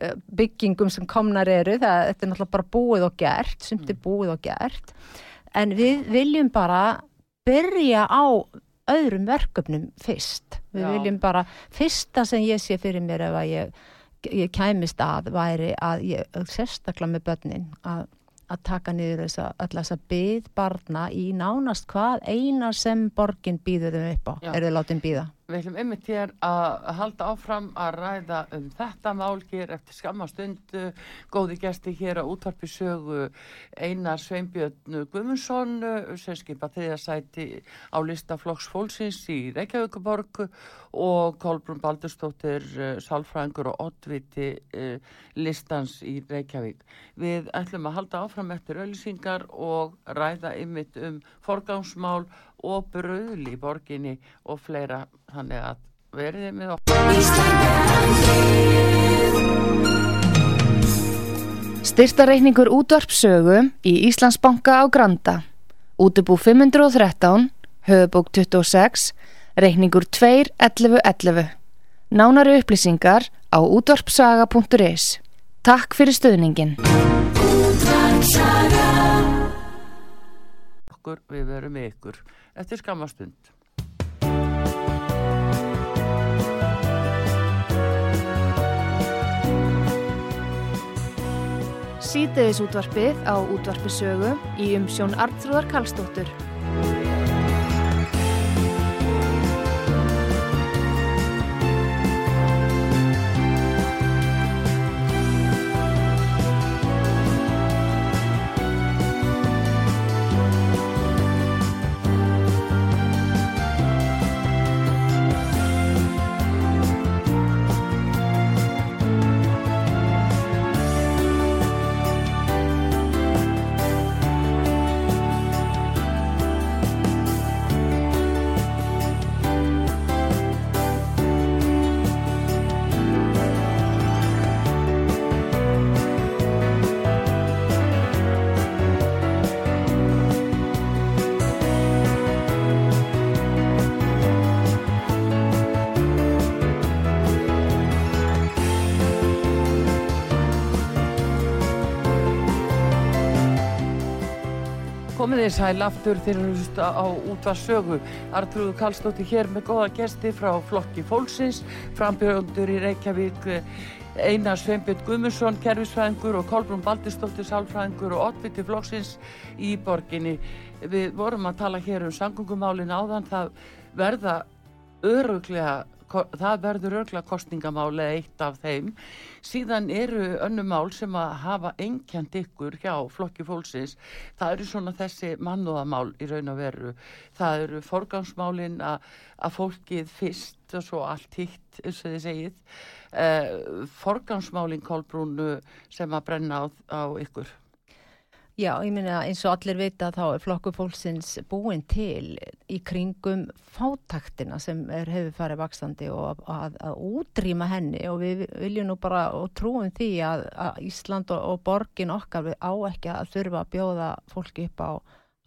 [SPEAKER 4] eh, byggingum sem komnar eru, það, er náttúrulega bara búið og gert, er mm. búið og gert en við viljum bara byrja á öðrum verkefnum fyrst við Já. viljum bara, fyrsta sem ég sé fyrir mér ef að ég, ég kæmist að væri að ég sérstakla með börnin að að taka niður þessa, þessa byð barna í nánast hvað eina sem borgin býður þau upp á, Já. er þau látið býða?
[SPEAKER 1] Við ætlum ymmið þér að halda áfram að ræða um þetta mál hér eftir skammastundu, góði gæsti hér á útvarpi sögu Einar Sveinbjörn Guðmundsson sem skipa þeirra sæti á lista Flokks Fólksins í Reykjavíkuborg og Kolbrún Baldurstóttir eh, Salfrængur og Ottviti eh, listans í Reykjavík. Við ætlum að halda áfram eftir öllisingar og ræða ymmið um forgámsmál og bröðli borginni og fleira. Þannig að verðið með okkur.
[SPEAKER 2] Styrtareikningur útvarpsögu í Íslandsbanka á Granda. Útubú 513 höfubók 26 reikningur 2.11.11 Nánari upplýsingar á útvarpsaga.is Takk fyrir stöðningin
[SPEAKER 1] Okkur, við verum ykkur eftir skamastund.
[SPEAKER 2] Sýteðis útvarpið á útvarpisögu í umsjón Arnþróðar Karlsdóttur.
[SPEAKER 1] Þið sæl aftur þegar þú veist á útvarsögu. Artrúðu Kallstóttir hér með góða gesti frá Flokki Fólksins, frambjörgundur í Reykjavík, Einar Sveinbjörn Guðmundsson, kervisfræðingur og Kolbrún Baldistóttir, sálfræðingur og Ottviti Flokksins í borginni. Við vorum að tala hér um sangungumálin áðan, það verða öruglega það verður örgla kostningamáli eitt af þeim. Síðan eru önnu mál sem að hafa engjant ykkur hjá flokki fólksins. Það eru svona þessi mannúðamál í raun og veru. Það eru forgangsmálin að fólkið fyrst og svo allt hitt eins og þið segið. Eh, forgangsmálin Kolbrúnu sem að brenna á, á ykkur
[SPEAKER 4] Já, ég minna eins og allir vita þá er flokku fólksins búin til í kringum fátaktina sem er hefur farið vaksandi og að, að útrýma henni og við viljum nú bara og trúum því að, að Ísland og, og borgin okkar við á ekki að þurfa að bjóða fólki upp á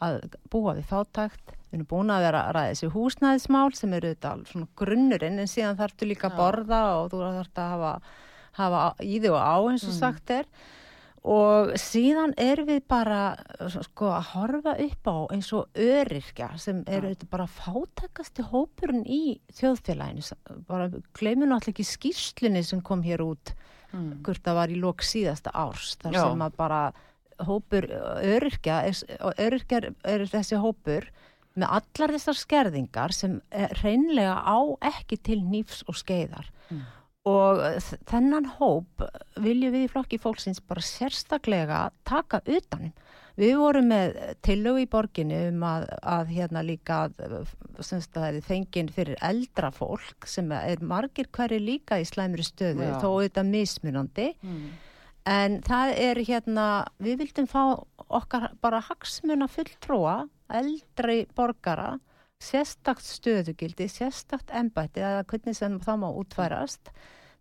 [SPEAKER 4] að búa við fátakt. Við erum búin að vera að ræða þessi húsnæðismál sem eru þetta svona grunnurinn en síðan þarftu líka að borða og þú þarfst að hafa, hafa í þig og á eins og mm. sagt er og síðan erum við bara sko að horfa upp á eins og öryrkja sem eru ja. bara fátakasti hópurinn í þjóðfélaginu bara gleyminu allir ekki skýrslinni sem kom hér út mm. hvort það var í lók síðasta árs þar Já. sem að bara hópur öryrkja öryrkjar eru þessi hópur með allar þessar skerðingar sem reynlega á ekki til nýfs og skeiðar mm og þennan hóp viljum við í flokki fólksins bara sérstaklega taka utanum. Við vorum með tillög í borginu um að, að hérna líka þengin fyrir eldra fólk sem er margir hverju líka í slæmri stöðu Já. þó auðvitað mismunandi mm. en það er hérna við vildum fá okkar bara hagsmuna fulltrúa eldri borgara sérstakt stöðugildi, sérstakt embætti eða hvernig sem það má útværast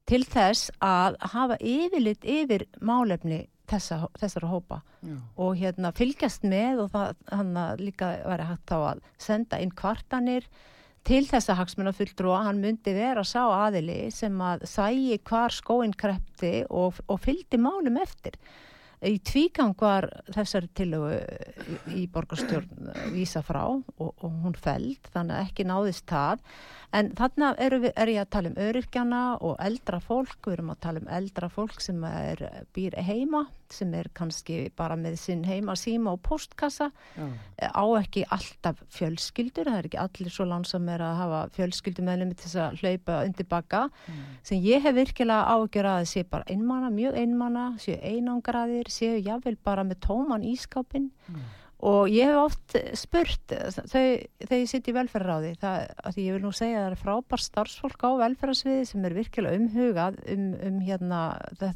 [SPEAKER 4] til þess að hafa yfirlit yfir málefni þessa, þessara hópa. Já. og hérna fylgjast með og það hann líka verið hægt þá að senda inn kvartanir til þessa hagsmunafulltrú að hann myndi vera sá aðili sem að sæi hvar skóinn krepti og, og fylgdi málum eftir í tvígang var þessari tillögu í borgarstjórn vísa frá og, og hún feld þannig að ekki náðist það En þarna við, er ég að tala um öryrkjana og eldra fólk, við erum að tala um eldra fólk sem er, býr heima, sem er kannski bara með sinn heima síma og postkassa, Já. á ekki alltaf fjölskyldur, það er ekki allir svo lansam er að hafa fjölskyldur meðlum til þess að hlaupa undir baka, mm. sem ég hef virkilega ágjör að sé bara einmana, mjög einmana, séu einangraðir, séu jáfnvel bara með tóman ískápinn, mm og ég hef oft spurt þegar ég sitt í velferðaráði að ég vil nú segja að það er frábær starfsfólk á velferðarsviði sem er virkilega umhugað um, um hérna,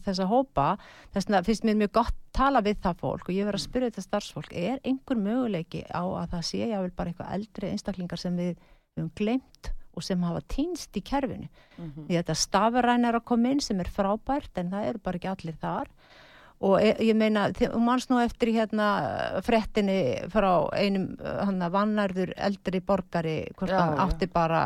[SPEAKER 4] þessa hópa. Þess að finnst mér mjög gott tala við það fólk og ég verið að spyrja þetta starfsfólk er einhver möguleiki á að það sé vil bara eitthvað eldri einstaklingar sem við höfum glemt og sem hafa týnst í kerfinu? Mm -hmm. því að þetta stafaræn er að koma inn sem er frábært en það eru bara ekki allir þar og e, ég meina, þú manns nú eftir hérna frettinni frá einum hann að vannarður eldri borgari hvort já, hann átti já. bara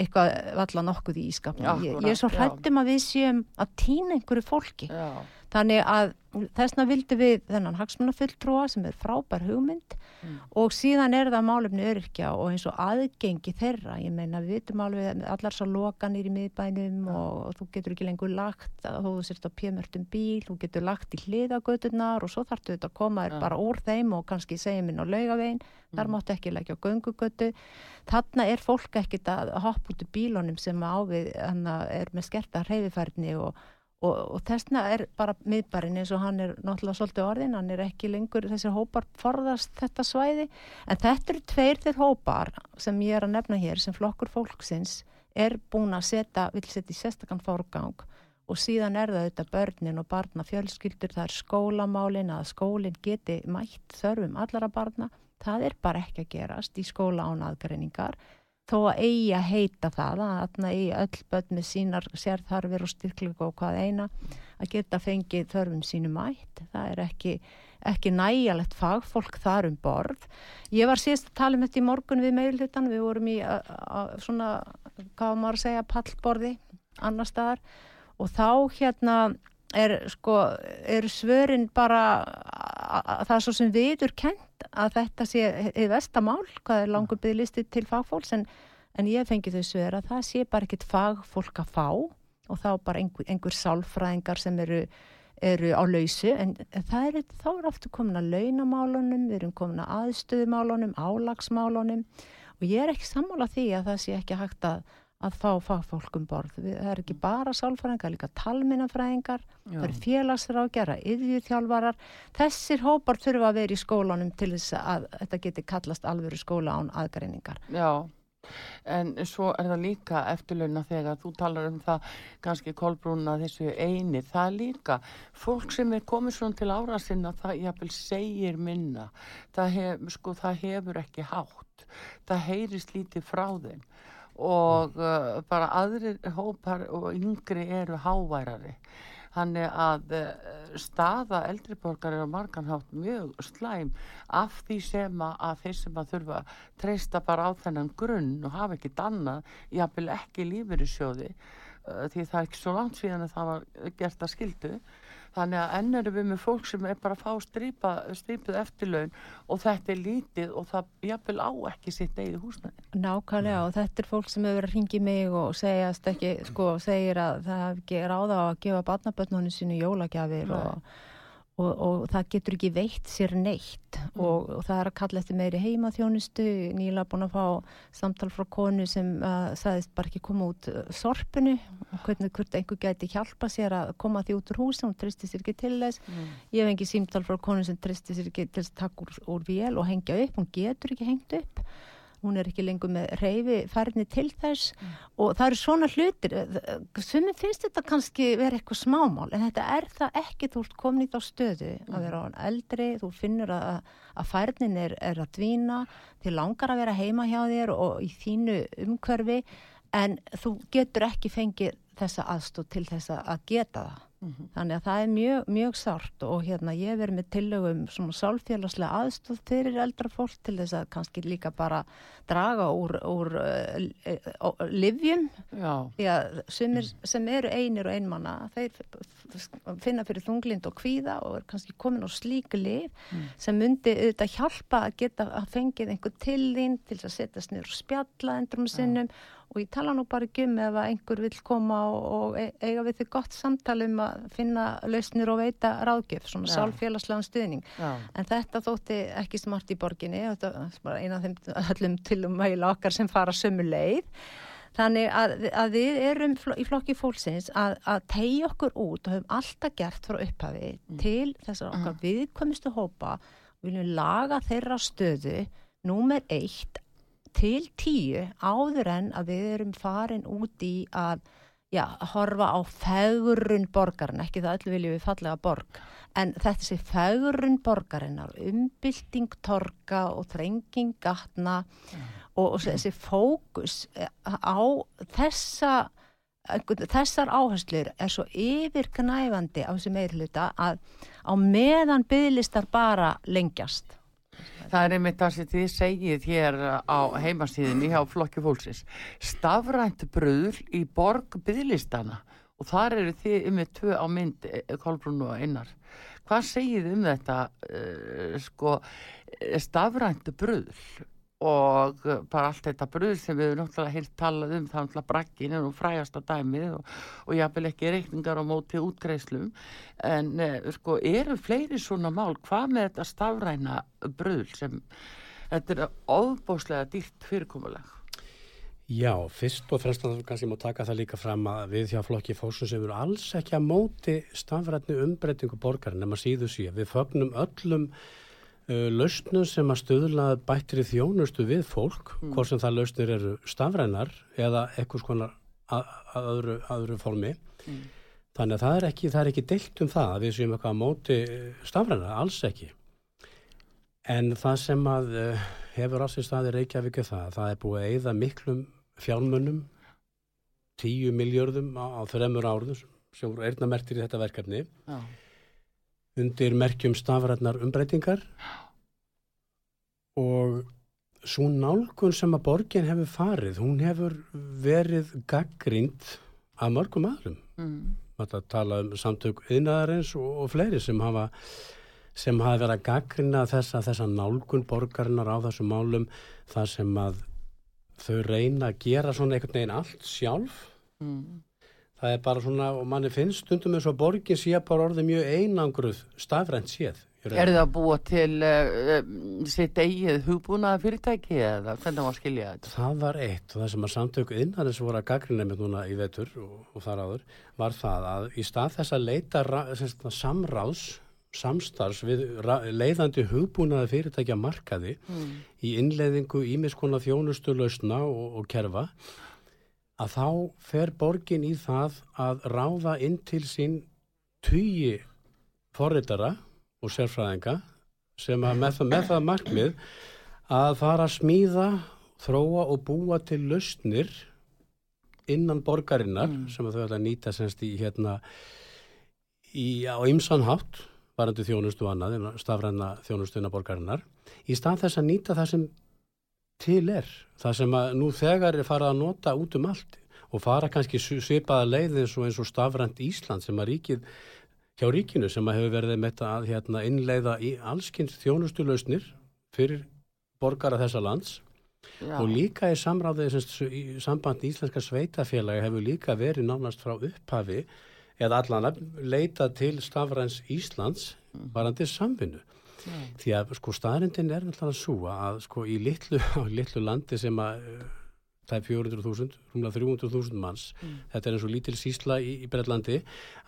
[SPEAKER 4] eitthvað valla nokkuð í ískapnum ég, ég er svo hrættum að við séum að týna einhverju fólki já. þannig að þessna vildi við þennan hagsmunafulltrúa sem er frábær hugmynd mm. og síðan er það málefni örkja og eins og aðgengi þeirra ég meina við vitum alveg allar svo lokanir í miðbænum mm. og, og þú getur ekki lengur lagt að þú sérst á pjömörtum bíl þú getur lagt í hliðagötunar og svo þartu þetta að koma mm. bara úr þeim og kannski segja minn á laugavegin þar mm. máttu ekki leggja á göngugötu þarna er fólk ekkit að hoppa út úr bílunum sem ávið er með skerta hreyfifærni og og, og þessna er bara miðbarinn eins og hann er náttúrulega svolítið orðin, hann er ekki lengur þessir hópar forðast þetta svæði. En þetta eru tveir þeir hópar sem ég er að nefna hér sem flokkur fólksins er búin að setja, vil setja í sestakann fórgang og síðan er það auðvitað börnin og barna fjölskyldur, það er skólamálin að skólinn geti mætt þörfum allara barna, það er bara ekki að gerast í skóla án aðgreiningar þó að eigi að heita það að þarna eigi öll börn með sínar sérþarfir og styrklingu og hvað eina að geta fengið þörfum sínu mætt. Það er ekki, ekki næjalegt fagfólk þar um borð. Ég var síðast að tala um þetta í morgun við meilhutan við vorum í a, a, svona hvað maður að segja pallborði annar staðar. Og þá hérna er sko er svörin bara að það er svo sem viður kent að þetta sé í vestamál, hvað er langur bygglisti til fagfólks en, en ég fengi þau svör að það sé bara ekkit fagfólk að fá og þá bara einhver, einhver sálfræðingar sem eru, eru á lausu en það er, þá er aftur komin að launamálunum, við erum komin að aðstöðumálunum, álagsmálunum og ég er ekki sammála því að það sé ekki hægt að að fá fagfólk um borð. Það er ekki bara sálfræðingar, líka talminnafræðingar, það eru félagsrákjara, yðvíðþjálfarar. Þessir hópar þurfa að vera í skólanum til þess að þetta geti kallast alvöru skóla án aðgreiningar.
[SPEAKER 1] Já, en svo er það líka eftirlauna þegar þú talar um það kannski kolbrúna þessu eini. Það er líka fólk sem er komið svona til ára sinna, það jáfnvel segir minna. Það, hef, sko, það hefur ekki hátt. Það heyrist lítið frá þeim og uh, bara aðrir hópar og yngri eru háværari. Þannig að uh, staða eldriborgar er á marganhátt mjög slæm af því sem að þeir sem að þurfa að treysta bara á þennan grunn og hafa ekkit annað, jápil ekki lífur í sjóði uh, því það er ekki svo langt síðan að það var gert að skildu þannig að enn eru við með fólk sem er bara að fá strípa, strípið eftirlaun og þetta er lítið og það jafnvel á ekki sitt eigið húsnæði.
[SPEAKER 4] Nákvæmlega og þetta er fólk sem hefur verið að ringi mig og segjast ekki, sko, segir að það ekki ráða að gefa barnabötnunum sínu jólagjafir og og, og það getur ekki veitt sér neitt. Mm. og, og það er að kalla eftir meiri heimaþjónustu, nýla búin að fá samtal frá konu sem uh, sagðist bara ekki koma út uh, sorpinu. Og hvernig hvort einhver gæti hjálpa sér að koma því út úr hús og hún tristi sér ekki til þess. Mm. ég hef engi símtal frá konu sem tristi sér ekki til þess að taka úr, úr vél og hengja upp, hún getur ekki hengt upp hún er ekki lengur með reyfi færni til þess mm. og það eru svona hlutir sumið finnst þetta kannski verið eitthvað smámál en þetta er það ekki þú ert komin í þá stöðu mm. að vera á en eldri þú finnur að, að færnin er, er að dvína þið langar að vera heima hjá þér og í þínu umhverfi en þú getur ekki fengið þessa aðstóð til þess að geta það Mm -hmm. Þannig að það er mjög, mjög sárt og hérna ég verði með tillögum svona sálfélagslega aðstóð fyrir eldra fólk til þess að kannski líka bara draga úr, úr uh, uh, livjum því að sumir sem eru einir og einmanna þeir finna fyrir þunglind og kvíða og er kannski komin á slíku liv mm. sem myndi auðvitað hjálpa að geta að fengið einhver til þín til að setja snur spjalla endrum sinnum ja og ég tala nú bara ekki um ef einhver vil koma og, og e, eiga við því gott samtal um að finna lausnir og veita ráðgjöf, svona sálfélagslegan stuðning Já. en þetta þótti ekki smart í borginni, þetta er eina af þeim öllum til um mæla okkar sem fara sömu leið Þannig að, að við erum í flokki fólksins að, að tegja okkur út og höfum alltaf gert frá upphafi mm. til þessar okkar mm. viðkomistu hópa, viljum laga þeirra stöðu, númer eitt, til tíu áður en að við erum farin út í að já, horfa á fegurun borgarinn, ekki það öllu viljum við fallega borg, en þetta sé fegurun borgarinnar, umbylting torka og þrenging gatna mm. og, og þessi fókus eh, á þessa þessar áherslur er svo yfirknæfandi á þessi meirluta að á meðan bygglistar bara lengjast
[SPEAKER 1] Það er einmitt það sem þið segið hér á heimastíðinni hjá Flokki Fólksins. Stafrænt bröður í borg byggðlistana og þar eru þið um með tvö á mynd, eh, Kolbrún og Einar. Hvað segið um þetta uh, sko, stafrænt bröður? Og bara allt þetta bröð sem við erum náttúrulega heilt talað um það er náttúrulega braggin og frægasta dæmið og, og jáfnvel ekki reikningar á móti útgreislum en eh, sko eru fleiri svona mál hvað með þetta stafræna bröð sem þetta er ofbóslega dýrt fyrirkomuleg
[SPEAKER 3] Já, fyrst og fremst að kannski má taka það líka fram að við hjá flokki fósum sem eru alls ekki að móti stafrætni umbreytingu borgarinn en maður síðu síðan við fögnum öllum lausnum sem að stöðla bættri þjónustu við fólk, mm. hvort sem það lausnir eru stafrænar eða eitthvað skonar að, að öðru, öðru formi. Mm. Þannig að það er ekki, það er ekki deilt um það að við séum eitthvað á móti stafrænar, alls ekki. En það sem að uh, hefur alls í staði Reykjavík það, það er búið að eigða miklum fjármönnum, tíu miljörðum á, á þreymur áruðum sem voru eirnamertir í þetta verkefni. Já undir merkjum stafrætnar umbreytingar og svo nálgun sem að borgin hefur farið, hún hefur verið gaggrind af mörgum aðrum mm. að tala um samtök yðnaðarins og, og fleiri sem hafa sem hafa verið að gaggrina þessa, þessa nálgun borgarinnar á þessum málum þar sem að þau reyna að gera svona einhvern veginn allt sjálf. Mm það er bara svona og manni finnst stundum eins og borgin sé bara orðið mjög einangruð stafrænt séð
[SPEAKER 1] Er það að búa til uh, sitt eigið hugbúnaða fyrirtæki eða hvernig var að skilja þetta?
[SPEAKER 3] Það var eitt og það sem að samtöku innan þess að voru að gaggrina með núna í vetur og, og þar áður var það að í stað þess að leita semst, samráðs, samstarfs við leiðandi hugbúnaða fyrirtækja markaði mm. í innleiðingu ímiskona þjónustu lausna og, og kerfa að þá fer borgin í það að ráða inn til sín tugi forritara og sérfræðinga sem að með það, með það markmið að fara að smíða, þróa og búa til lausnir innan borgarinnar mm. sem þau ætla að nýta semst í hérna í, á ymsanhátt varandi þjónustu annað, stafræna þjónustu innan borgarinnar, í stað þess að nýta það sem til er, það sem að nú þegar er farað að nota út um allt og fara kannski svipaða leið eins og eins og stafrænt Ísland sem að ríkið hjá ríkinu sem að hefur verið með að hérna, innleiða í allskynns þjónustulausnir fyrir borgara þessa lands Já. og líka í samráðið í samband íslenska sveitafélagi hefur líka verið nánast frá upphafi eða allan að leita til stafræns Íslands mm. varandi samvinnu mm. því að sko staðrindin er alltaf að súa að sko í litlu, litlu landi sem að það er 400.000, rúmlega 300.000 manns mm. þetta er eins og lítil sísla í, í Breitlandi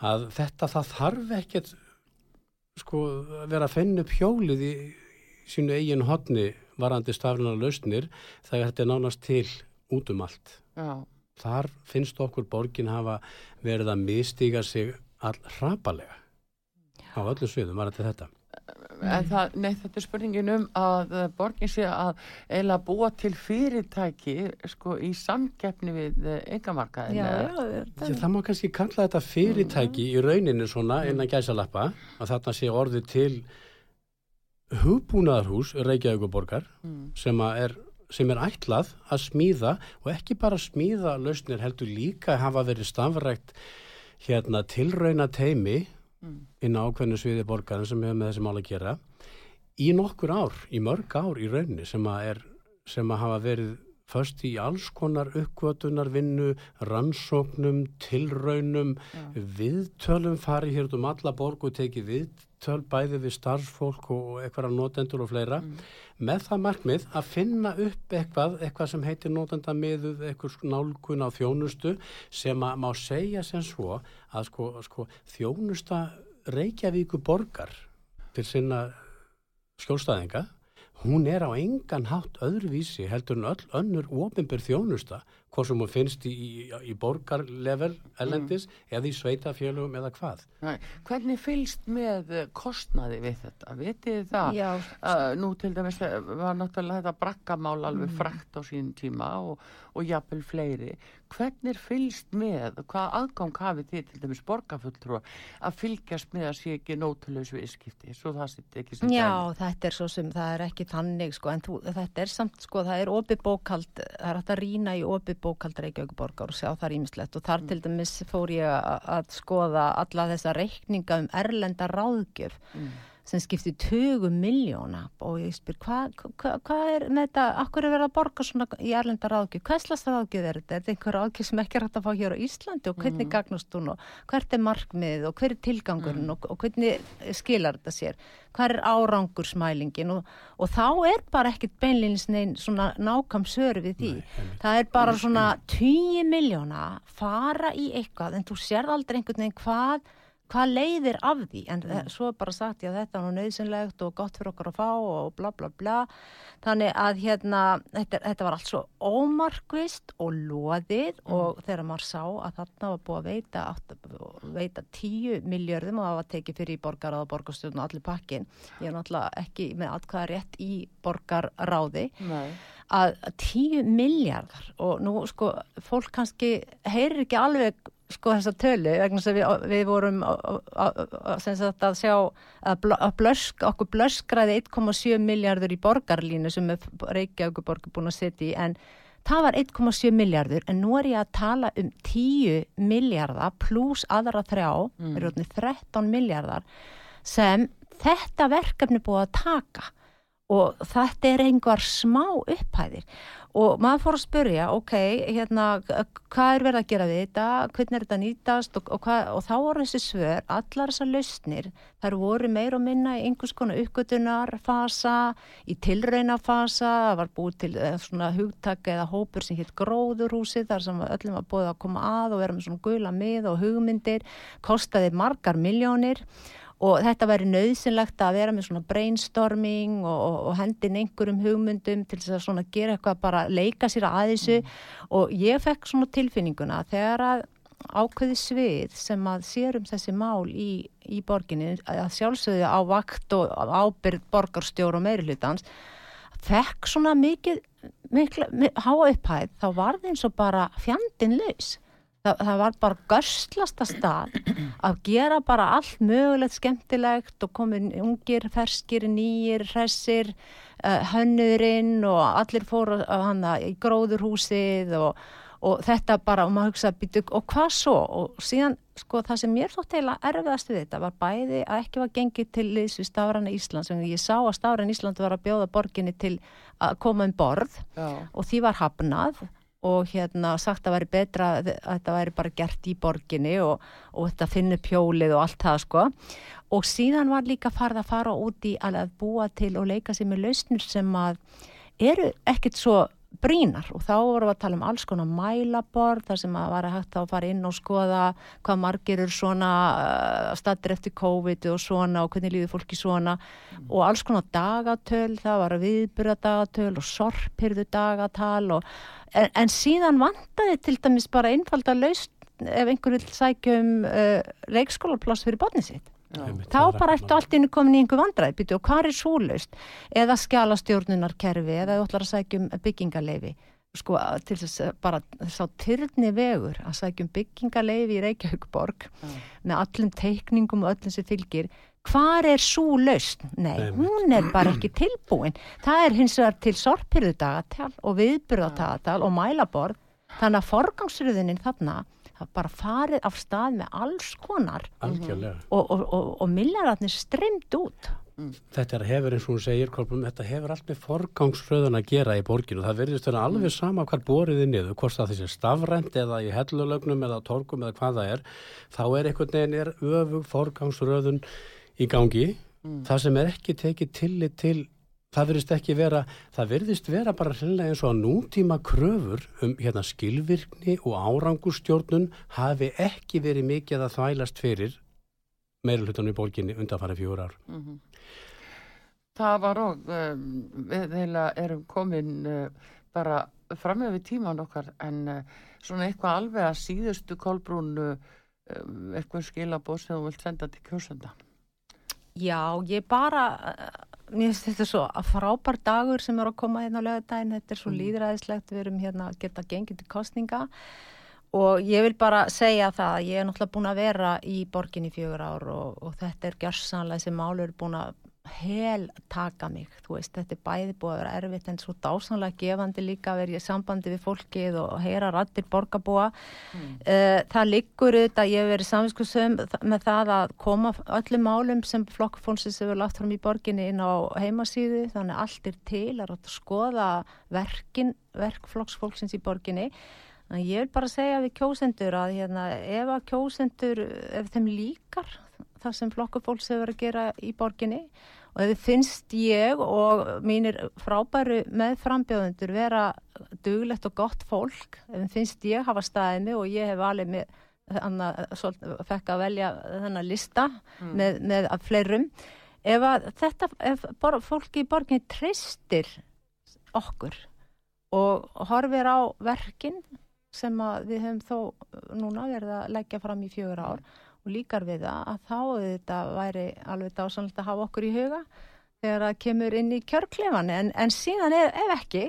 [SPEAKER 3] að þetta það þarf ekkert sko að vera að fennu pjólið í sínu eigin hodni varandi staflunar lausnir þegar þetta er nánast til út um allt Já. þar finnst okkur borgin hafa verið að mistiga sig all hrapalega á öllu sviðum varandi þetta
[SPEAKER 1] en það, nei þetta er spurningin um að borgin sé að eila búa til fyrirtæki sko í samkeppni við engamarkaðin
[SPEAKER 3] já, já, það... það má kannski kalla þetta fyrirtæki mm. í rauninu svona innan gæsalappa að þarna sé orði til hugbúnaðarhús Reykjavíkuborgar mm. sem er sem er ætlað að smíða og ekki bara smíða lausnir heldur líka hafa verið stafrækt hérna tilrauna teimi mm. inn á ákveðinu sviði borgarinn sem hefur með þessi mál að gera í nokkur ár, í mörg ár í rauninni sem að, er, sem að hafa verið först í alls konar uppkvötunarvinnu, rannsóknum, tilraunum, ja. viðtölum farið hér út um alla borg og tekið viðtöl bæði við starfsfólk og eitthvað notendur og fleira mm. með það markmið að finna upp eitthvað, eitthvað sem heitir notendamiðuð, eitthvað nálgun á þjónustu sem að má segja sem svo að sko, sko þjónusta Reykjavíku borgar til sinna skjólstæðinga hún er á engan hátt öðruvísi heldur en öll önnur ofinbér þjónusta hvort sem hún finnst í, í, í borgarlevel ellendis mm. eða í sveitafélugum eða hvað.
[SPEAKER 1] Nei, hvernig fylgst með kostnaði við þetta? Vitið það? Uh, nú til dæmis var náttúrulega þetta brakkamál alveg mm. frækt á sín tíma og, og jafnvel fleiri. Hvernig fylgst með, hvað aðgang hafið þið til dæmis borgarfulltrú að fylgjast með að sé ekki nótulegs viðskipti? Svo það sitt ekki sem
[SPEAKER 4] Já, dæmi. þetta er svo sem, það er ekki þannig sko, en þú, þetta er samt sko, það er opið bókald, það er hægt að rína í opið bókald Reykjavíkuborgar og sjá þar ímislegt og þar mm. til dæmis fór ég að skoða alla þessa reikninga um erlenda ráðgjöf. Mm sem skiptir 20 miljóna og ég spyr hvað hva, hva er með þetta, akkur er verið að borga svona í erlenda ráðgjöf, hvað slags ráðgjöf er þetta? Er þetta einhver ráðgjöf sem ekki er hægt að fá hér á Íslandi og hvernig mm. gagnast hún og hvert er markmið og hver er tilgangurinn mm. og, og hvernig skilar þetta sér? Hvað er árangursmælingin? Og, og þá er bara ekkit beinleins neinn svona nákam söru við því. Nei, það er bara svona 20 miljóna fara í eitthvað en þú sér aldrei einhvern veginn hvað hvað leiðir af því en mm. svo er bara sagt já þetta er nú nöðsynlegt og gott fyrir okkar að fá og bla bla bla þannig að hérna þetta, þetta var allt svo ómarkvist og loðið mm. og þegar maður sá að þarna var búið að veita, veita tíu miljörðum og það var tekið fyrir í borgarráð og borgarstjórn og allir pakkin ég er náttúrulega ekki með allkvæða rétt í borgarráði Nei. að tíu miljardar og nú sko fólk kannski heyrir ekki alveg sko þessa tölu vegna sem við, við vorum sagt, að sjá að blösk, okkur blöskraði 1,7 miljardur í borgarlínu sem Reykjavík borg er búin að setja í en það var 1,7 miljardur en nú er ég að tala um 10 miljardar pluss aðra þrjá mm. 13 miljardar sem þetta verkefni búið að taka og þetta er einhver smá upphæðir. Og maður fór að spurja, ok, hérna, hvað er verið að gera við þetta, hvernig er þetta nýtast? Og, og, hvað, og þá voru þessi svör, allar þessar lausnir, þar voru meir og minna í einhvers konar uppgötunarfasa, í tilraunafasa, það var búið til eh, svona hugtak eða hópur sem hitt gróðurhúsi þar sem öllum var búið að koma að og vera með svona gula mið og hugmyndir, kostaði margar miljónir og þetta væri nöðsynlegt að vera með svona brainstorming og, og, og hendin einhverjum hugmyndum til þess að svona gera eitthvað bara leika sér að þessu mm. og ég fekk svona tilfinninguna þegar að ákveði svið sem að sérum þessi mál í, í borginni að sjálfsögðu á vakt og ábyrð borgarstjóru og meiri hlutans fekk svona mikið mikla, mikla, háa upphæð þá var það eins og bara fjandin laus það, það var bara görslasta stað að gera bara allt mögulegt skemmtilegt og komin ungir, ferskir, nýjir, hressir uh, hönnurinn og allir fóru uh, hana í gróðurhúsið og, og þetta bara og maður hugsaði býtu og hvað svo og síðan sko það sem mér þótt heila erfiðast við þetta var bæði að ekki var gengið til við Stafræna Ísland sem ég sá að Stafræna Ísland var að bjóða borginni til að koma um borð Já. og því var hafnað og hérna sagt að væri betra að þetta væri bara gert í borginni og, og þetta finnu pjólið og allt það sko. Og síðan var líka farið að fara út í að búa til og leika sér með lausnir sem að eru ekkert svo brínar og þá vorum við að tala um alls konar mælaborð þar sem að var að hægt að fara inn og skoða hvað margir eru svona uh, stattir eftir COVID og svona og hvernig líður fólki svona mm. og alls konar dagatöl, það var viðbyrja dagatöl og sorpirðu dagatal og, en, en síðan vandaði til dæmis bara einfalda laust ef einhver vil sækja um uh, leikskólapláss fyrir botnið sitt þá bara ertu allt innu komin í einhver vandræð og hvað er súlaust? Eða skjálastjórnunarkerfi eða þú ætlar að sækjum byggingaleifi sko til þess að bara að tyrni vegur að sækjum byggingaleifi í Reykjavíkborg mm. með allum teikningum og öllum sem fylgir. Hvað er súlaust? Nei, hún er bara ekki tilbúin. Það er hins vegar til sorpirðudagatal og viðbyrðadagatal og mælaborð. Þannig að forgangsröðinin þarna bara farið af stað með alls konar
[SPEAKER 3] Algjörlega.
[SPEAKER 4] og, og, og, og millararnir streymt út
[SPEAKER 3] mm. Þetta hefur eins og hún segir Kolbjörn, þetta hefur allt með forgangsröðun að gera í borginu, það verðist vera alveg mm. sama hvað boriði niður, hvort það þessi stafrænt eða í hellulögnum eða torgum eða hvað það er, þá er einhvern veginn er öfug forgangsröðun í gangi, mm. það sem er ekki tekið tillit til það verðist ekki vera, það verðist vera bara hlunlega eins og að nútíma kröfur um hérna skilvirkni og árangustjórnun hafi ekki verið mikið að þvælast fyrir meirulhutunum í bólkinni undanfæra fjóra ár. Mm -hmm.
[SPEAKER 1] Það var og um, við heila erum komin uh, bara fram með við tíman okkar en uh, svona eitthvað alveg að síðustu kolbrún uh, um, eitthvað skilabóð sem þú vilt senda til kjósenda.
[SPEAKER 4] Já, ég bara mér finnst þetta svo frábær dagur sem er að koma hérna á lögadaginn, þetta er svo mm. líðræðislegt, við erum hérna að geta gengið til kostninga og ég vil bara segja það að ég er náttúrulega búin að vera í borgin í fjögur ár og, og þetta er gjörsanlega, þessi málur búin að hel taka mig, þú veist, þetta er bæði búið að vera erfitt en svo dásanlega gefandi líka að vera í sambandi við fólkið og heyra rattir borgarbúa mm. uh, það liggur auðvitað, ég hef verið samvinskusum með það að koma öllum málum sem flokkfónsins hefur lagt fram í borginni inn á heimasíðu þannig allt er til að skoða verkin, verk flokksfólksins í borginni þannig ég vil bara segja við kjósendur að hérna, ef að kjósendur, ef þeim líkar það sem flokkufólks hefur að gera í borginni. Og ef þið finnst ég og mínir frábæru með frambjóðundur vera duglegt og gott fólk. Ef þið finnst ég hafa staðið mig og ég hef alveg með fekk að velja þennan lista mm. með, með fleirum. Ef að þetta, ef fólki í borginni treystir okkur og horfir á verkin sem við höfum þó núna verið að leggja fram í fjögur ár og líkar við það að þá þetta væri alveg dásanlegt að hafa okkur í huga þegar það kemur inn í kjörklefan en, en síðan ef, ef ekki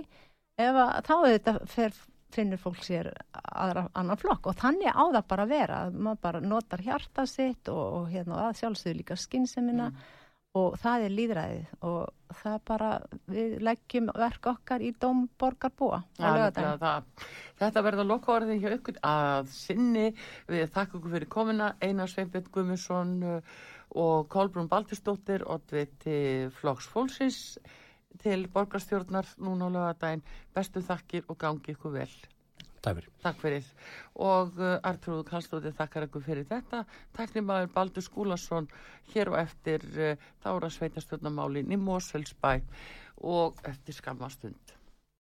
[SPEAKER 4] ef að, þá þetta fer, finnur fólk sér aðra annan flokk og þannig á það bara vera. Maður bara notar hjarta sitt og, og hérna að sjálfsögur líka skinsemina mm og það er líðræðið og það bara, við leggjum verk okkar í domborgarbúa
[SPEAKER 1] ja, Þetta verður lokkavarðin hjá ykkur að sinni við þakka ykkur fyrir komina Einar Sveinbjörn Gummisson uh, og Kolbrún Baltistóttir og við til Flóks Fólksins til borgarstjórnar núna á lögadaginn. Bestu þakkir og gangi ykkur vel.
[SPEAKER 3] Takk fyrir.
[SPEAKER 1] Takk fyrir. Og uh, Artrúðu Kallstóttir þakkar ykkur fyrir þetta. Teknimaður Baldur Skúlason hér og eftir þára sveitastjórnamálin í Mósfellsbæ og eftir skamastund.